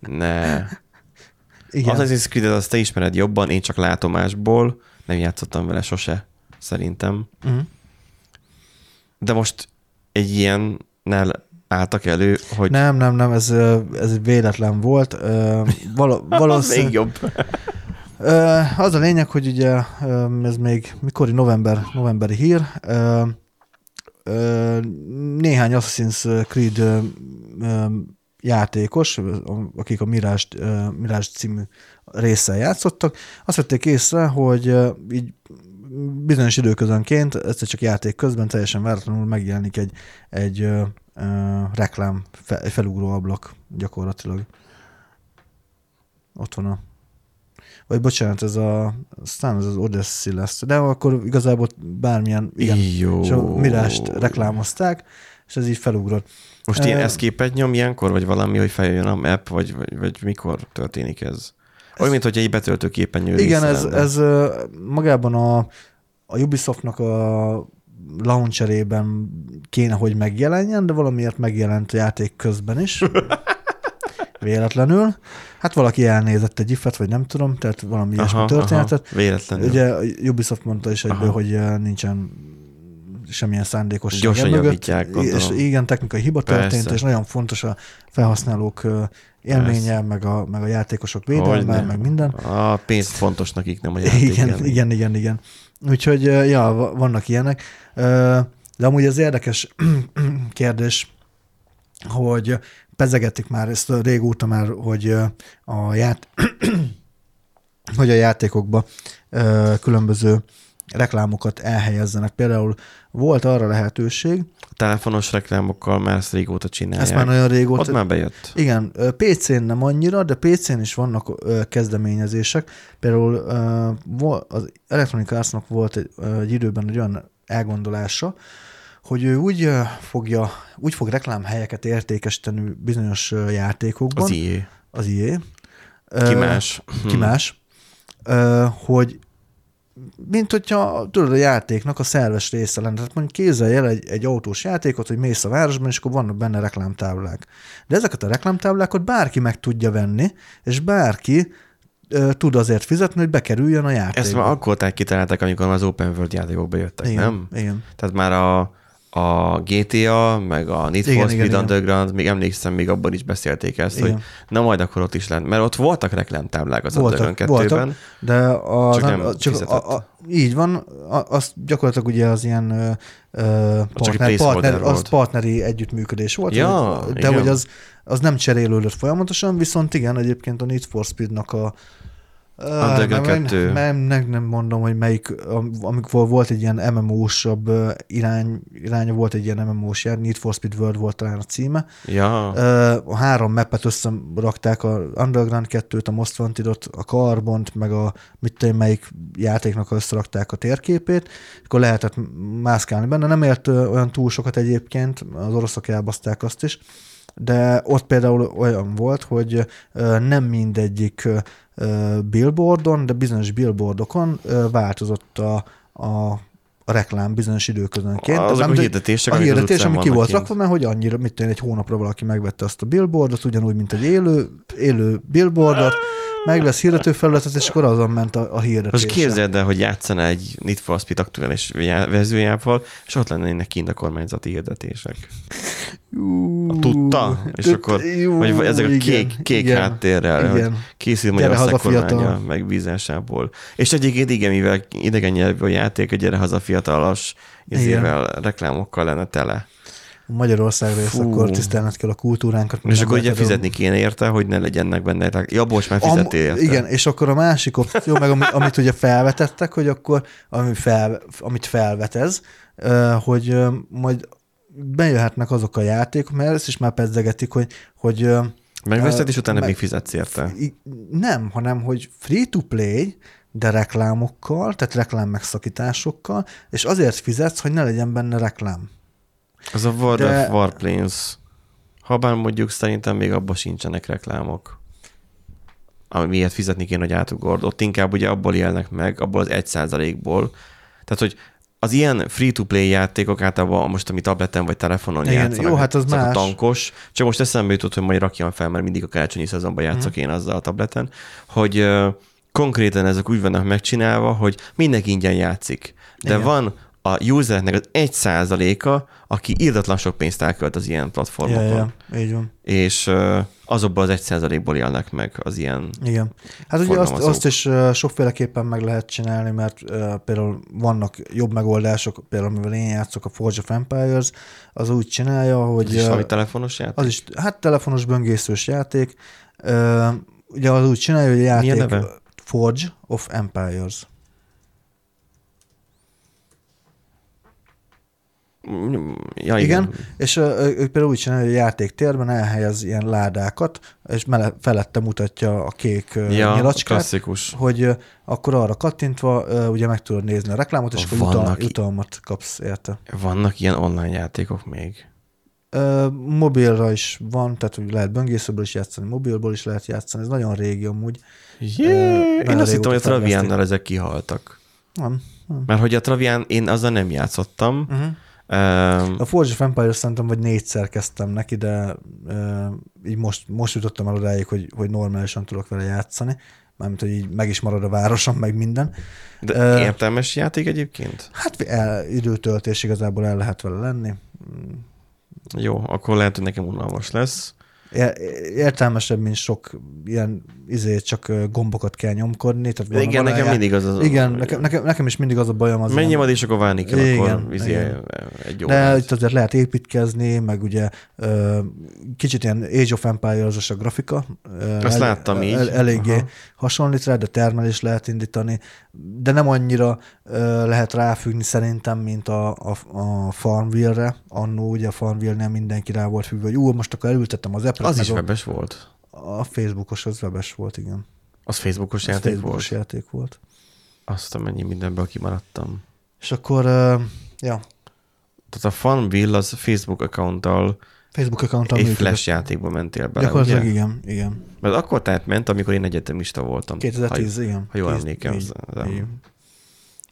ne. Igen. Assassin's Creed-et azt te ismered jobban, én csak látomásból, nem játszottam vele sose, szerintem. Uh-huh. De most egy ilyennel álltak elő, hogy Nem, nem, nem, ez, ez egy véletlen volt. Val- az még valószínűleg, jobb. Az a lényeg, hogy ugye ez még mikori november, novemberi hír, néhány Assassin's Creed játékos, akik a Mirage, Mirage című résszel játszottak, azt vették észre, hogy így bizonyos időközönként, egyszer csak játék közben teljesen váratlanul megjelenik egy, egy ö, ö, reklám, fe, felugró ablak gyakorlatilag. Ott van a vagy bocsánat, ez a, aztán ez az Odyssey lesz, de akkor igazából bármilyen, igen, Jó. és a Mirást reklámozták, és ez így felugrott. Most ilyen Ö, eszképet nyom ilyenkor, vagy valami, hogy feljöjjön a map, vagy, vagy, vagy mikor történik ez? Olyan, mint hogy egy betöltő képernyő Igen, ez, ez magában a, a Ubisoftnak a launcherében kéne, hogy megjelenjen, de valamiért megjelent a játék közben is. Véletlenül. Hát valaki elnézett egy ifet, vagy nem tudom, tehát valami ilyesmi történetet. Aha, véletlenül. Ugye Ubisoft mondta is egyből, Aha. hogy nincsen semmilyen szándékosság Gyorsan gondolom. És igen, technikai hiba történt, Persze. és nagyon fontos a felhasználók élménye, meg a, meg a játékosok védelme, meg minden. A pénz fontos nekik, nem a játék. Igen, élmény. igen, igen, igen. Úgyhogy, ja, va- vannak ilyenek. De amúgy az érdekes kérdés, hogy pezegetik már ezt régóta már, hogy a, ját... hogy a játékokba különböző reklámokat elhelyezzenek. Például volt arra lehetőség, A telefonos reklámokkal már ezt régóta csinálják. ezt már nagyon régóta... Ott már bejött. Igen, PC-n nem annyira, de PC-n is vannak kezdeményezések. Például az Electronic Arts-nak volt egy, egy időben egy olyan elgondolása, hogy ő úgy fogja, úgy fog reklámhelyeket értékesíteni bizonyos játékokban. Az IE. Az IE. Ki más? Ki más. Ö, hogy mint hogyha tudod, a játéknak a szerves része lenne. Tehát mondjuk képzelj el egy, egy autós játékot, hogy mész a városban, és akkor vannak benne reklámtáblák. De ezeket a reklámtáblákat bárki meg tudja venni, és bárki ö, tud azért fizetni, hogy bekerüljön a játékba. Ezt már akkor kitalálták, amikor már az Open World játékok bejöttek, igen, nem? Igen. Tehát már a, a GTA, meg a Need for Igen, Speed igen, Underground, még emlékszem, még abban is beszélték ezt, Igen. hogy na majd akkor ott is lent, mert ott voltak reklámtáblák az Underground Voltak, 2-ben. voltak, de az, Csak nem a, csak fizetett. a, a, így van, a, az gyakorlatilag ugye az ilyen ö, partner, placeholder partner, az volt. partneri együttműködés volt, Ja, de igen. hogy az, az nem cserélődött folyamatosan, viszont igen, egyébként a Need for Speed-nak a Underground nem, 2. nem, nem, nem mondom, hogy melyik, am- amikor volt egy ilyen MMO-sabb irány, iránya, volt egy ilyen MMO-s jár, Need for Speed World volt talán a címe, Ja, A három mappet összerakták, a Underground 2-t, a Most Wanted-ot, a Carbont, meg a mit tudom, melyik játéknak összerakták a térképét, akkor lehetett mászkálni benne. Nem ért olyan túl sokat egyébként, az oroszok elbaszták azt is, de ott például olyan volt, hogy nem mindegyik billboardon, de bizonyos billboardokon változott a, a a reklám bizonyos időközönként. Azok Nem, a de- hirdetések, a hirdetés, ami ki volt rakva, mert hogy annyira, mit én, egy hónapra valaki megvette azt a billboardot, ugyanúgy, mint egy élő, élő billboardot, megvesz hirdetőfelületet, és akkor azon ment a, a hirdetés. most képzeld el, hogy játszana egy Need for Speed aktuális já- verziójával, és ott lennének kint a kormányzati hirdetések. Tudta? És akkor, vagy ezek a kék, kék háttérrel, hogy Igen. készül Gyere Magyarország kormánya megbízásából. És egyébként igen, mivel idegen nyelvű a játék, a gyere haza fiatalas izével, reklámokkal lenne tele. Magyarországra Fú. akkor tisztelned kell a kultúránkat. És akkor ugye fizetni kéne érte, hogy ne legyenek benne. Ja, bocs, már fizettél érte. Igen, és akkor a másik opció, meg ami, amit ugye felvetettek, hogy akkor, ami fel, amit felvetez, hogy majd bejöhetnek azok a játékok, mert ezt is már pedzegetik, hogy, hogy Megveszed, és utána meg- még fizetsz érte. Nem, hanem hogy free-to-play, de reklámokkal, tehát reklám megszakításokkal, és azért fizetsz, hogy ne legyen benne reklám. Az a World De- of Warplanes. Habár mondjuk szerintem még abban sincsenek reklámok. Ami miért fizetni kéne, hogy átugord. Ott inkább ugye abból élnek meg, abból az egy százalékból. Tehát, hogy az ilyen free-to-play játékok általában most, ami tableten vagy telefonon Igen, játszanak. jó, hát az más. tankos. Csak most eszembe jutott, hogy majd rakjam fel, mert mindig a karácsonyi szezonban játszok Mhm. én azzal a tableten, hogy konkrétan ezek úgy vannak megcsinálva, hogy mindenki ingyen játszik. De Igen. van a usereknek az egy százaléka, aki írdatlan sok pénzt elkölt az ilyen Ja, platformokon. ja, így van. És ö, azokból az egy százalékból élnek meg az ilyen Igen. Hát ugye azt, azt is sokféleképpen meg lehet csinálni, mert például vannak jobb megoldások, például amivel én játszok, a Forge of Empires, az úgy csinálja, hogy... az is valami telefonos játék. az is, hát telefonos böngészős játék. Ugye az úgy csinálja, hogy a játék... Forge of Empires. Ja, igen. Igen, és ö, ő például úgy csinálja, hogy a játéktérben elhelyez ilyen ládákat, és mele, felette mutatja a kék Ja, nyilacskát, klasszikus. hogy akkor arra kattintva ugye meg tudod nézni a reklámot, és akkor jutal, Vannak jutalmat kapsz érte. Vannak ilyen online játékok még. Ö, mobilra is van, tehát hogy lehet böngészőből is játszani, mobilból is lehet játszani, ez nagyon régi amúgy. Nagyon én azt hittem, hogy a régóta Traviánnal ezek kihaltak. Nem. nem. Mert hogy a Travián, én azzal nem játszottam. Uh-huh. Um, A Forge of Empires szerintem vagy négyszer kezdtem neki, de ö, így most, most jutottam el odáig, hogy, hogy normálisan tudok vele játszani. Mármint, hogy így meg is marad a városom, meg minden. de Ö, értelmes játék egyébként? Hát el, időtöltés igazából el lehet vele lenni. Jó, akkor lehet, hogy nekem unalmas lesz. é- értelmesebb, mint sok ilyen izé, csak gombokat kell nyomkodni. Tehát Igen, van nekem mindig az az... Igen, nekem, nekem, nekem is mindig az a bajom. Az Mennyi ilyen- van, és akkor válni kell, Igen, akkor izé, igen. egy jó. De itt azért lehet építkezni, meg ugye kicsit ilyen Age of Empires-os a grafika. Azt láttam így. eléggé Aha. hasonlít rá, de termelés lehet indítani, de nem annyira lehet ráfüggni szerintem, mint a, a, a Farmville-re. Annó ugye a Farmville-nél mindenki rá volt függve, hogy ú, most akkor elültettem az appet. Az is a, webes volt. A Facebookos, az webes volt, igen. Az Facebookos Az játék Facebookos volt. játék volt. Azt a mennyi mindenből kimaradtam. És akkor, ö, ja, Tehát a Funville az Facebook accounttal Facebook accounttal egy flash játékba mentél bele, Gyakorlatilag ugye? igen, igen. Mert akkor tehát ment, amikor én egyetemista voltam. 2010, igen. ha jól 10, emlékem, így, az- az-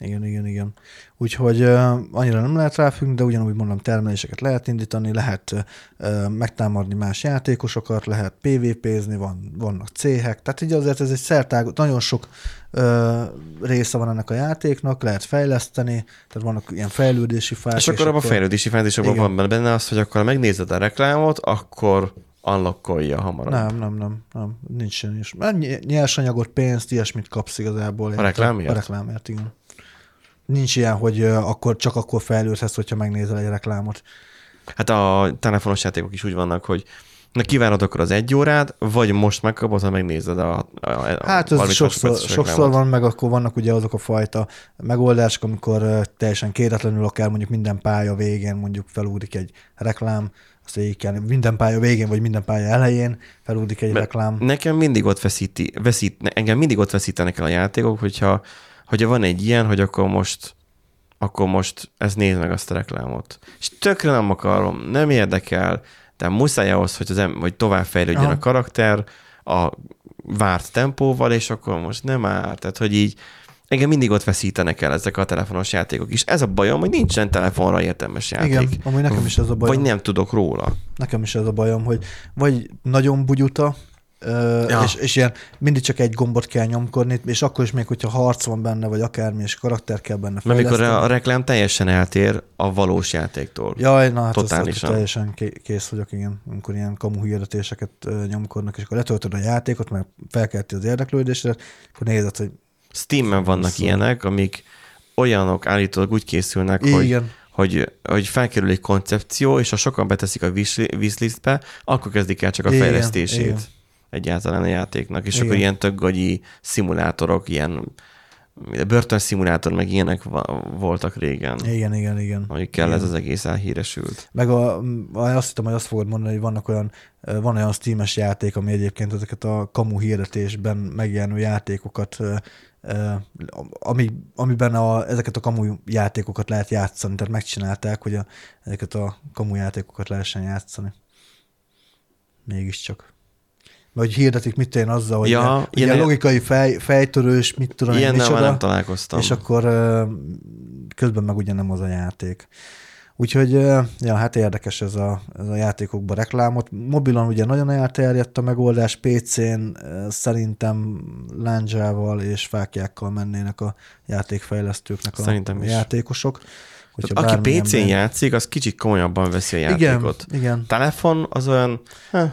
igen. Igen, igen. Úgyhogy uh, annyira nem lehet ráfüggni, de ugyanúgy mondom, termeléseket lehet indítani, lehet uh, megtámadni más játékosokat, lehet PvP-zni, van, vannak céhek, tehát így azért ez egy szertág, nagyon sok uh, része van ennek a játéknak, lehet fejleszteni, tehát vannak ilyen fejlődési fák. És akkor abban a fejlődési fázisokban van benne az, hogy akkor megnézed a reklámot, akkor unlockolja hamarabb. Nem, nem, nem, nem, nincs ilyen is. Nyersanyagot, pénzt, ilyesmit kapsz igazából. érted? reklámért? A reklámért, igen. Nincs ilyen, hogy akkor csak akkor fejlődhetsz, hogyha megnézel egy reklámot. Hát a telefonos játékok is úgy vannak, hogy na kívánod akkor az egy órát, vagy most megkapod, ha megnézed a, a, a Hát ez 30 sokszor, sokszor van, meg akkor vannak ugye azok a fajta megoldások, amikor teljesen kéretlenül akár mondjuk minden pálya végén mondjuk felúdik egy reklám, azt végig kell, minden pálya végén, vagy minden pálya elején felúdik egy Mert reklám. Nekem mindig ott veszíti, veszít, engem mindig ott veszítenek el a játékok, hogyha, hogyha van egy ilyen, hogy akkor most akkor most ezt nézd meg azt a reklámot. És tökre nem akarom, nem érdekel, de muszáj ahhoz, hogy, az em- hogy tovább fejlődjön Aha. a karakter a várt tempóval, és akkor most nem árt. Tehát, hogy így engem mindig ott veszítenek el ezek a telefonos játékok is. Ez a bajom, hogy nincsen telefonra értelmes játék. Igen, amúgy nekem is ez a bajom. Vagy nem tudok róla. Nekem is ez a bajom, hogy vagy nagyon bugyuta, Ja. és, és ilyen mindig csak egy gombot kell nyomkodni, és akkor is még, hogyha harc van benne, vagy akármi, és karakter kell benne Mert mikor a reklám teljesen eltér a valós játéktól. Jaj, na hát Totálisan. Teljesen ké- kész vagyok, igen, amikor ilyen kamu hirdetéseket nyomkodnak, és akkor letöltöd a játékot, mert felkelti az érdeklődésre, akkor nézed, hogy Steam-en vannak Szóval- ilyenek, amik olyanok állítólag úgy készülnek, hogy, igen, hogy, hogy felkerül egy koncepció, és ha sokan beteszik a wish- wishlistbe, akkor kezdik el csak a Igen, fejlesztését igen. Egyáltalán a játéknak. És Igen. akkor ilyen tök gagyi szimulátorok, ilyen börtön szimulátor, meg ilyenek voltak régen, igen, igen, igen. amikkel igen. ez az egész elhíresült. Meg a, azt hittem, hogy azt fogod mondani, hogy vannak olyan, van olyan Steam-es játék, ami egyébként ezeket a kamu hirdetésben megjelenő játékokat, ami, amiben a, ezeket a kamu játékokat lehet játszani, tehát megcsinálták, hogy a, ezeket a kamu játékokat lehessen játszani. Mégiscsak. Vagy hirdetik, mit én azzal, hogy Ja, ilyen, ilyen- ilyen logikai fej, fejtörős, mit tudom én, micsoda. nem találkoztam. És akkor közben meg ugye nem az a játék. Úgyhogy, ja, hát érdekes ez a, ez a játékokban reklámot. Mobilon ugye nagyon elterjedt a megoldás, PC-n szerintem láncsával és fákjákkal mennének a játékfejlesztőknek a Szerintem is. játékosok. Tehát aki PC-n játszik, az kicsit komolyabban veszi a Igen, játékot. igen, Telefon az olyan, heh,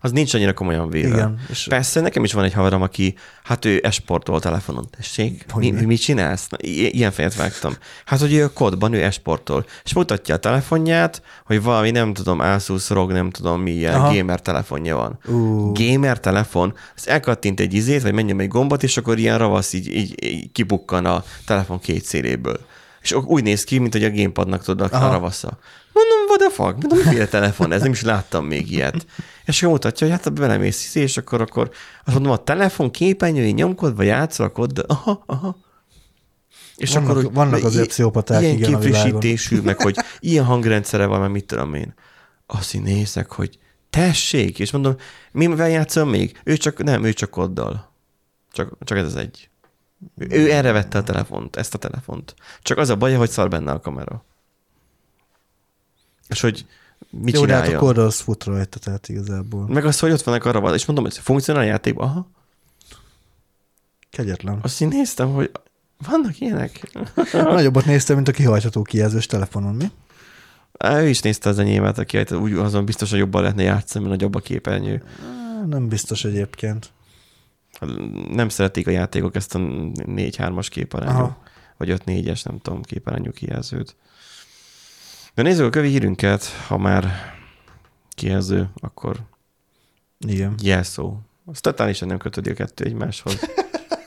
az nincs annyira komolyan véve. igen. És Persze, nekem is van egy haverom, aki, hát ő esportol telefonon. Tessék, mi, mi? mit csinálsz? Na, ilyen fejet vágtam. Hát, hogy ő a kodban, ő esportol. És mutatja a telefonját, hogy valami, nem tudom, Asus ROG, nem tudom, milyen Aha. gamer telefonja van. Ú, Gamer telefon, az elkattint egy izét, vagy menjen egy gombot, és akkor ilyen ravasz így, így, így kibukkan a telefon két széléből. És úgy néz ki, mint hogy a gamepadnak tudod a ravasza. Mondom, what the fuck? Mondom, miféle telefon ez? Nem is láttam még ilyet. És akkor mutatja, hogy hát belemész és akkor, akkor azt mondom, a telefon képernyőjén nyomkodva játszol a kod, aha, aha. És Vannak- akkor, hogy vannak i- pszichopaták, ilyen igen, képfrissítésű, meg hogy ilyen hangrendszere van, meg mit tudom én. Azt így nézek, hogy tessék, és mondom, mivel játszom még? Ő csak, nem, ő csak koddal. Csak, csak ez az egy. Ő, ő erre vette a telefont, ezt a telefont. Csak az a baj, hogy szar benne a kamera. És hogy mit Jó, de hát csinálja? a az fut rajta, tehát igazából. Meg az, hogy ott vannak a rabat, és mondom, hogy funkcionál a játékban. Aha. Kegyetlen. Azt így néztem, hogy vannak ilyenek. Nagyobbat néztem, mint a kihajtható kijelzős telefonon, mi? Á, Ő is nézte az enyémet, aki hát úgy azon biztos, hogy jobban lehetne játszani, mert nagyobb a képernyő. Nem biztos egyébként. Nem szeretik a játékok ezt a 4-3-as képarányú, vagy 5-4-es, nem tudom, képarányú kijelzőt. De nézzük a kövi hírünket, ha már kijelző, akkor Igen. jelszó. Az totálisan nem kötődik a kettő egymáshoz.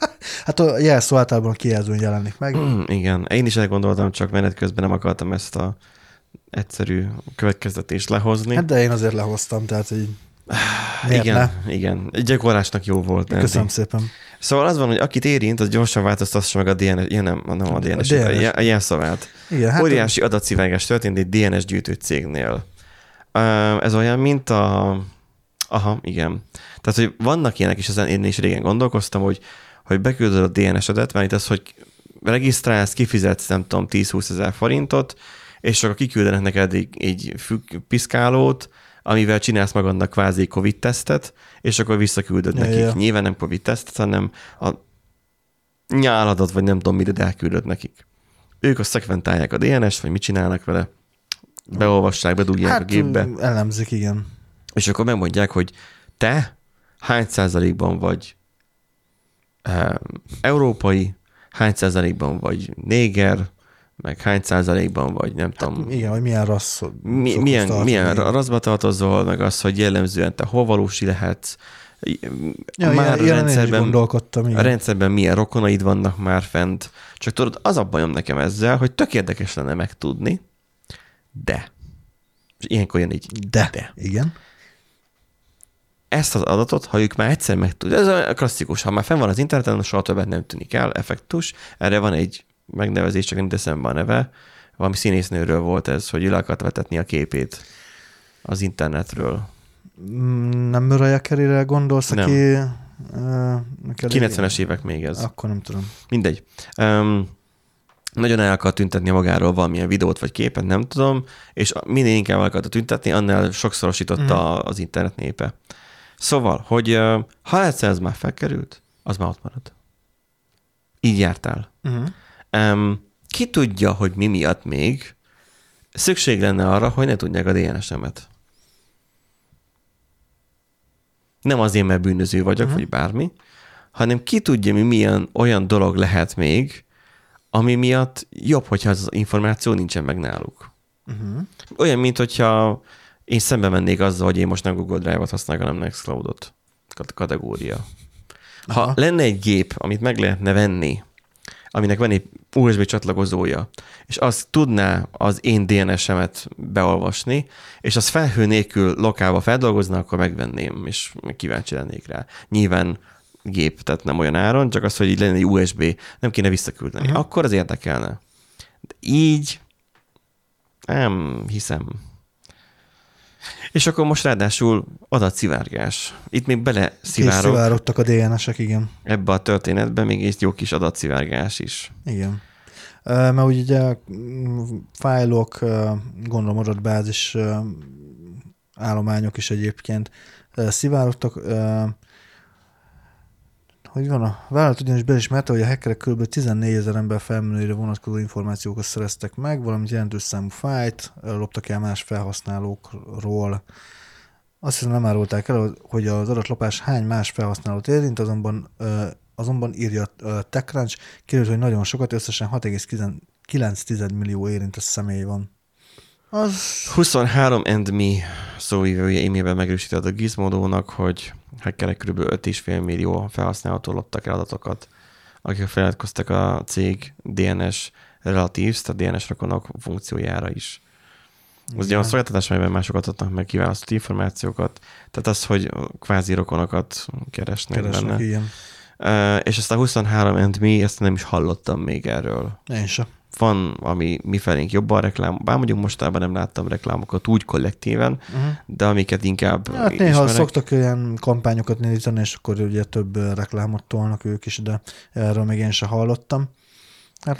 Hát a jelszó általában a kijelzőn jelenik meg. Mm, Igen, én is elgondoltam, csak menet közben nem akartam ezt a egyszerű következtetést lehozni. Hát de én azért lehoztam, tehát hogy miért igen, ne? igen. Gyakorlásnak jó volt. Köszönöm szépen. Szóval az van, hogy akit érint, az gyorsan változtassa meg a DNS, ja, nem, nem a DNS, a, DNS. A jelszavát. Igen, Hát Óriási adatszivárgás történt egy DNS gyűjtő cégnél. Ez olyan, mint a... Aha, igen. Tehát, hogy vannak ilyenek, és ezen én is régen gondolkoztam, hogy, hogy beküldöd a DNS-edet, mert itt az, hogy regisztrálsz, kifizetsz, nem tudom, 10-20 ezer forintot, és akkor kiküldenek neked egy, egy piszkálót, amivel csinálsz magadnak kvázi COVID-tesztet, és akkor visszaküldöd Ja, nekik. ja. Nyilván nem COVID-tesztet, hanem a nyáladat, vagy nem tudom, mire elküldöd nekik. Ők azt szekventálják a DNS-t, vagy mit csinálnak vele, beolvassák, bedugják hát a gépbe, elemzik, igen. és akkor megmondják, hogy te hány százalékban vagy e, európai, hány százalékban vagy néger, meg hány százalékban vagy, nem tudom, Igen, hogy milyen rassz mi, milyen, tartani. milyen raszba tartozol, meg az, hogy jellemzően te hovalósi lehetsz, Ja, már ilyen, a ilyen rendszerben, gondolkodtam. a rendszerben milyen rokonaid vannak már fent. Csak tudod, az a bajom nekem ezzel, hogy tök érdekes lenne megtudni, de, és ilyenkor jön így, De. de. Igen. ezt az adatot, ha ők már egyszer megtudják, ez a klasszikus, ha már fenn van az interneten, soha többet nem tűnik el, effektus. Erre van egy megnevezés, csak nem teszem be a neve. Valami színésznőről volt ez, hogy akart vetetni a képét az internetről. Mm, Nem Mariah Carey-re gondolsz, Nem. aki... Uh, neked 90-es évek még ez. Akkor nem tudom. Mindegy. Um, nagyon el akart tüntetni magáról valamilyen videót vagy képet, nem tudom, és minél inkább el akarta tüntetni, annál sokszorosította Mhm. az internet népe. Szóval, hogy ö, ha egyszer ez már felkerült, az már ott marad. Így jártál. Uh-huh. Um, ki tudja, hogy mi miatt még szükség lenne arra, hogy ne tudják a DNS-emet. Nem azért, mert bűnöző vagyok, uh-huh. vagy bármi, hanem ki tudja, mi milyen olyan dolog lehet még, ami miatt jobb, hogyha az információ nincsen meg náluk. Uh-huh. Olyan, mint hogyha én szembe mennék azzal, hogy én most nem Google Drive-ot használok, hanem Nextcloud-ot. Kat- Kategória. Ha Aha. lenne egy gép, amit meg lehetne venni, aminek van egy USB csatlakozója, és az tudná az én DNS-emet beolvasni, és az felhő nélkül lokálba feldolgozna, akkor megvenném, és kíváncsi lennék rá. Nyilván gép, tehát nem olyan áron, csak az, hogy így lenne egy USB, nem kéne visszaküldeni. Uh-huh. Akkor az érdekelne. De így nem hiszem. És akkor most ráadásul adatszivárgás. Itt még bele szivárok Szivárogtak a DNS-ek, igen. ebbe a történetbe, még egy jó kis adatszivárgás is. Igen. Mert úgy ugye mm, fájlok, gondolom adatbázis állományok is egyébként szivárogtak. Hogy van a vállalat ugyanis beismerte, hogy a hackerek kb. 14 ezer ember felmenőire vonatkozó információkat szereztek meg, valamint jelentős számú fájt loptak el más felhasználókról. Azt hiszem nem árulták el, hogy az adatlopás hány más felhasználót érint, azonban azonban írja TechCrunch, kiderült, hogy nagyon sokat, összesen 6,9 millió érintett személy van. Az 23 and me szóvívője e-mailben megerősített a Gizmodónak, hogy hackerek kb. 5,5 millió felhasználótól loptak el adatokat, akik feladkoztak a cég DNS relatives, tehát DNS rokonok funkciójára is. Az ugye a szolgáltatás, amelyben mások adnak meg kiválasztott információkat, tehát az, hogy kvázi rokonokat keresnek, keresnek, benne. igen. Uh, és ezt a 23 and me, ezt nem is hallottam még erről. Én sem. Van, ami mi felénk jobban reklám, bár mondjuk mostában nem láttam reklámokat úgy kollektíven, Uh-huh. de amiket inkább Hát néha ismerek, szoktak olyan kampányokat nézni, és akkor ugye több reklámot tolnak ők is, de erről még én sem hallottam. Hát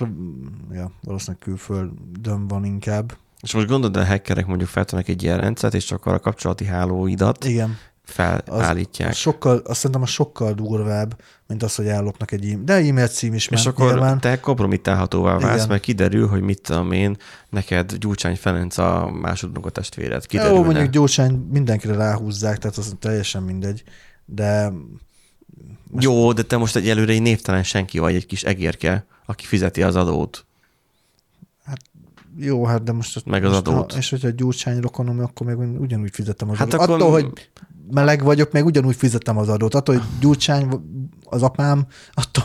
ja, valószínűleg külföldön van inkább. És most gondolod, a hackerek mondjuk feltennek egy ilyen rendszert, és csak arra kapcsolati hálóidat Igen. Felállítják. Az sokkal, azt szerintem a sokkal durvább, mint az, hogy ellopnak egy e-mail. De e-mail cím is És akkor nyilván. te kompromittálhatóvá válsz, Igen. mert kiderül, hogy mit tudom én, neked Gyurcsány Ferenc a másodunok a testvéred. Jó, Kiderülne. mondjuk Gyurcsány mindenkire ráhúzzák, tehát az teljesen mindegy. De Jó, de te most egyelőre egy névtelen senki vagy, egy kis egérke, aki fizeti az adót. jó, hát de most... Meg az most, adót. Ha, és hogyha Gyurcsány rokonom, akkor még ugyanúgy fizetem az Hát adót. akkor- Attól, hogy meleg vagyok, meg ugyanúgy fizetem az adót. Attól, hogy Gyurcsány az apám, attól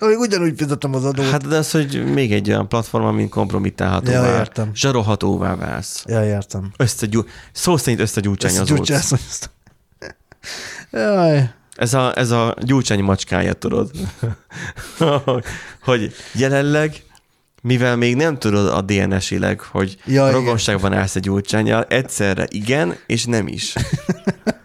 még ugyanúgy fizetem az adót. Hát de az, hogy még egy olyan platform, amin kompromittálhatóvá, Ja, értem. zsarolhatóvá válsz. ja, értem. Összegyú, szó szerint összegyúcsányozódsz. Azt- Jaj, Ez a, ez a gyurcsány macskája, tudod? hogy jelenleg, mivel még nem tudod a DNS-ileg, hogy Ja, rokonságban állsz egy gyurcsányjal, egyszerre igen, és nem is.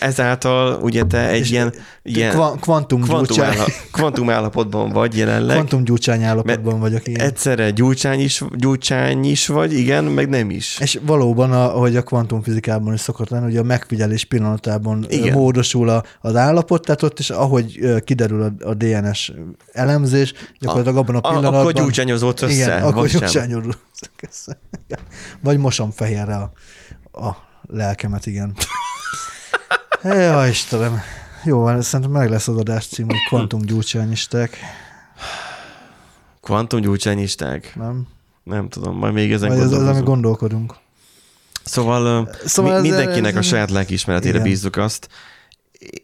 Ezáltal ugye te egy És ilyen, ilyen Kva- kvantum, kvantum, gyurcsány, álla, kvantum állapotban vagy jelenleg. kvantum gyurcsány állapotban vagyok. Igen. Egyszerre gyurcsány is, gyurcsány is vagy, igen, meg nem is. És valóban, ahogy a kvantumfizikában is szokott lenni, hogy a megfigyelés pillanatában Igen. Módosul a, az állapot, tehát ott is, ahogy kiderül a, a DNS elemzés, gyakorlatilag abban a A, pillanatban... akkor gyurcsányozódsz össze, Igen, akkor gyurcsányozunk össze. Vagy mosom fehérre a, a lelkemet, igen. Ja, Istenem. Jó, van, szerintem meg lesz az adás cím, hogy kvantum gyurcsányisták, Kvantum gyurcsányisták? nem? Nem tudom, majd még ezen Vagy ez az, ami gondolkozunk. gondolkodunk. Szóval, Szóval mi, mindenkinek ez- a saját lelkiismeretére Igen. bízzuk azt.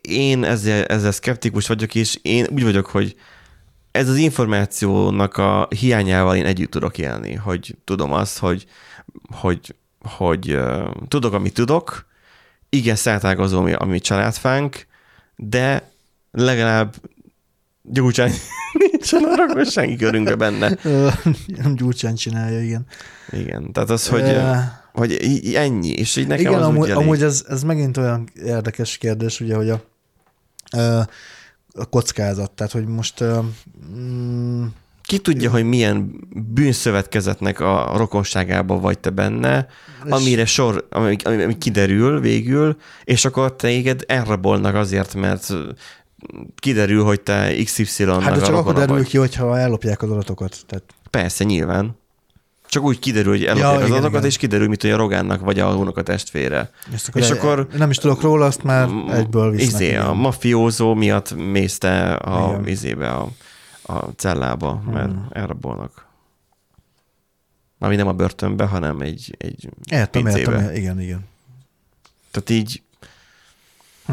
Én ezzel, ezzel szkeptikus vagyok, és én úgy vagyok, hogy ez az információnak a hiányával én együtt tudok élni, hogy tudom azt, hogy, hogy, hogy uh, tudok, amit tudok, igen, szertágazó, ami, ami családfánk, de legalább gyurcsány nincsen arra, senki körünkbe benne. Gyurcsány csinálja, igen. Igen, tehát az, hogy, hogy ennyi, és így nekem Igen, az amúgy, amúgy ez, ez megint olyan érdekes kérdés, ugye, hogy a, a kockázat, tehát hogy most mm, Ki tudja, hogy milyen bűnszövetkezetnek a rokonságában vagy te benne, És- amire sor, ami, ami, ami kiderül végül, és akkor téged elrabolnak azért, mert kiderül, hogy te XY-nak hát de csak akkor derül vagy. ki, hogyha ellopják az adatokat. Tehát, Persze, nyilván. Csak úgy kiderül, hogy ellopják Ja, az igen, adatokat, igen. és kiderül, mit, hogy a Rogánnak vagy a Hónak a testvére. és akkor, És és akkor- nem is tudok róla, azt már egyből visznek. Izé, a mafiózó miatt mész te a, Igen. izébe, a, a cellába, mert Hmm. elrabolnak. Ami nem a börtönbe, hanem egy, egy Értem, pincébe. értem, igen, igen. Tehát így, Hm.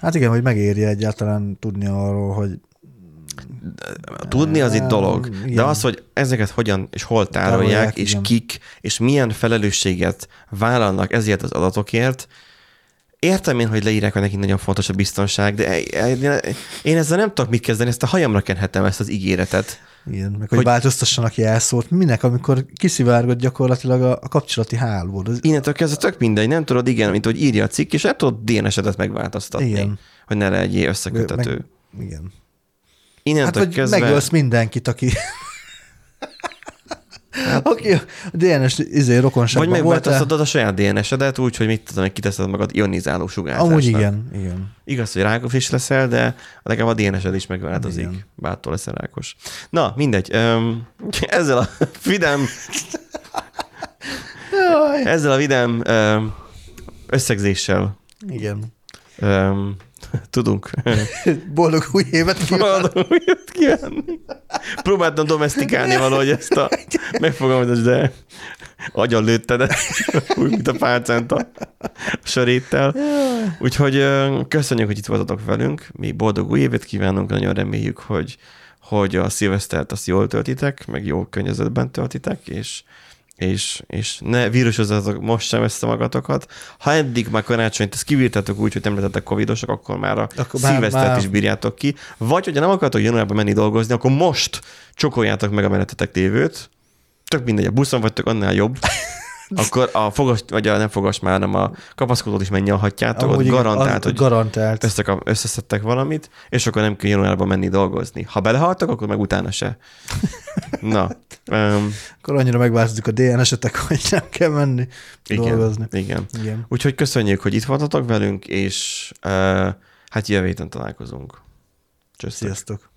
Hát igen, hogy megéri egyáltalán tudni arról, hogy tudni az itt dolog, de igen. az, hogy ezeket hogyan és hol tárolják, Tárolják, és igen. kik, és milyen felelősséget vállalnak ezért az adatokért, Értem én, hogy leírják, hogy nekik nagyon fontos a biztonság, de én ezzel nem tudok mit kezdeni, ezt a hajamra kenhetem ezt az ígéretet. Igen, meg hogy, Hogy- változtassanak jelszót. Minek, amikor kiszivárgott gyakorlatilag a, a kapcsolati hálód. Az, Innentől kezdve tök mindegy, nem tudod, igen, mint hogy írja a cikk, és nem tudod DNS-edet megváltoztatni, Igen. hogy ne legyél összekötető. meg, igen. Hát Innentől vagy kezdve... megölsz mindenkit, aki... aki a DNS izé, Vagy rokonságban volt megváltoztatod a saját DNS-edet úgy, hogy mit tudom, hogy kiteszed magad ionizáló sugárzásnak. Amúgy igen, igen. Igaz, hogy rákos is leszel, de legalább a DNS-ed is megváltozik. Igen. Bártól leszel rákos. Na, mindegy. Öm, ezzel a vidám, Jaj. ezzel a vidám öm, összegzéssel Igen. öm, tudunk Boldog új évet kívánok! Boldog újat kívánni. Próbáltam domestikálni valahogy ezt a megfogalmazást, de agyon lőtted úgy, mint a pálcánt a söréttel. Úgyhogy köszönjük, hogy itt voltatok velünk. Mi boldog új évet kívánunk, nagyon reméljük, hogy, hogy a szilvesztert azt jól töltitek, meg jó környezetben töltitek, és és, és ne vírusozzatok most sem össze magatokat. Ha eddig már karácsonyt ezt kivírtátok úgy, hogy nem lettetek covidosok, akkor már a Akkor szilvesztert már- is bírjátok ki. Vagy, hogyha nem akartok januárban menni dolgozni, akkor most csokoljátok meg a menetetek tévőt. Tök mindegy, a buszon vagytok, annál jobb. akkor a fogas, vagy a nem fogas már, hanem a kapaszkodót is megnyalhatjátok, ott Amúgy igen, garantált, hogy Garantált. összekap, összeszedtek valamit, és akkor nem kell januárban menni dolgozni. Ha belehaltak, akkor meg utána se. Na, um, Akkor annyira megváltozik a DNS-etek, hogy nem kell menni igen, dolgozni. igen. Igen. Úgyhogy köszönjük, hogy itt voltatok velünk, és uh, hát jövő héten találkozunk. Csösztök. Sziasztok.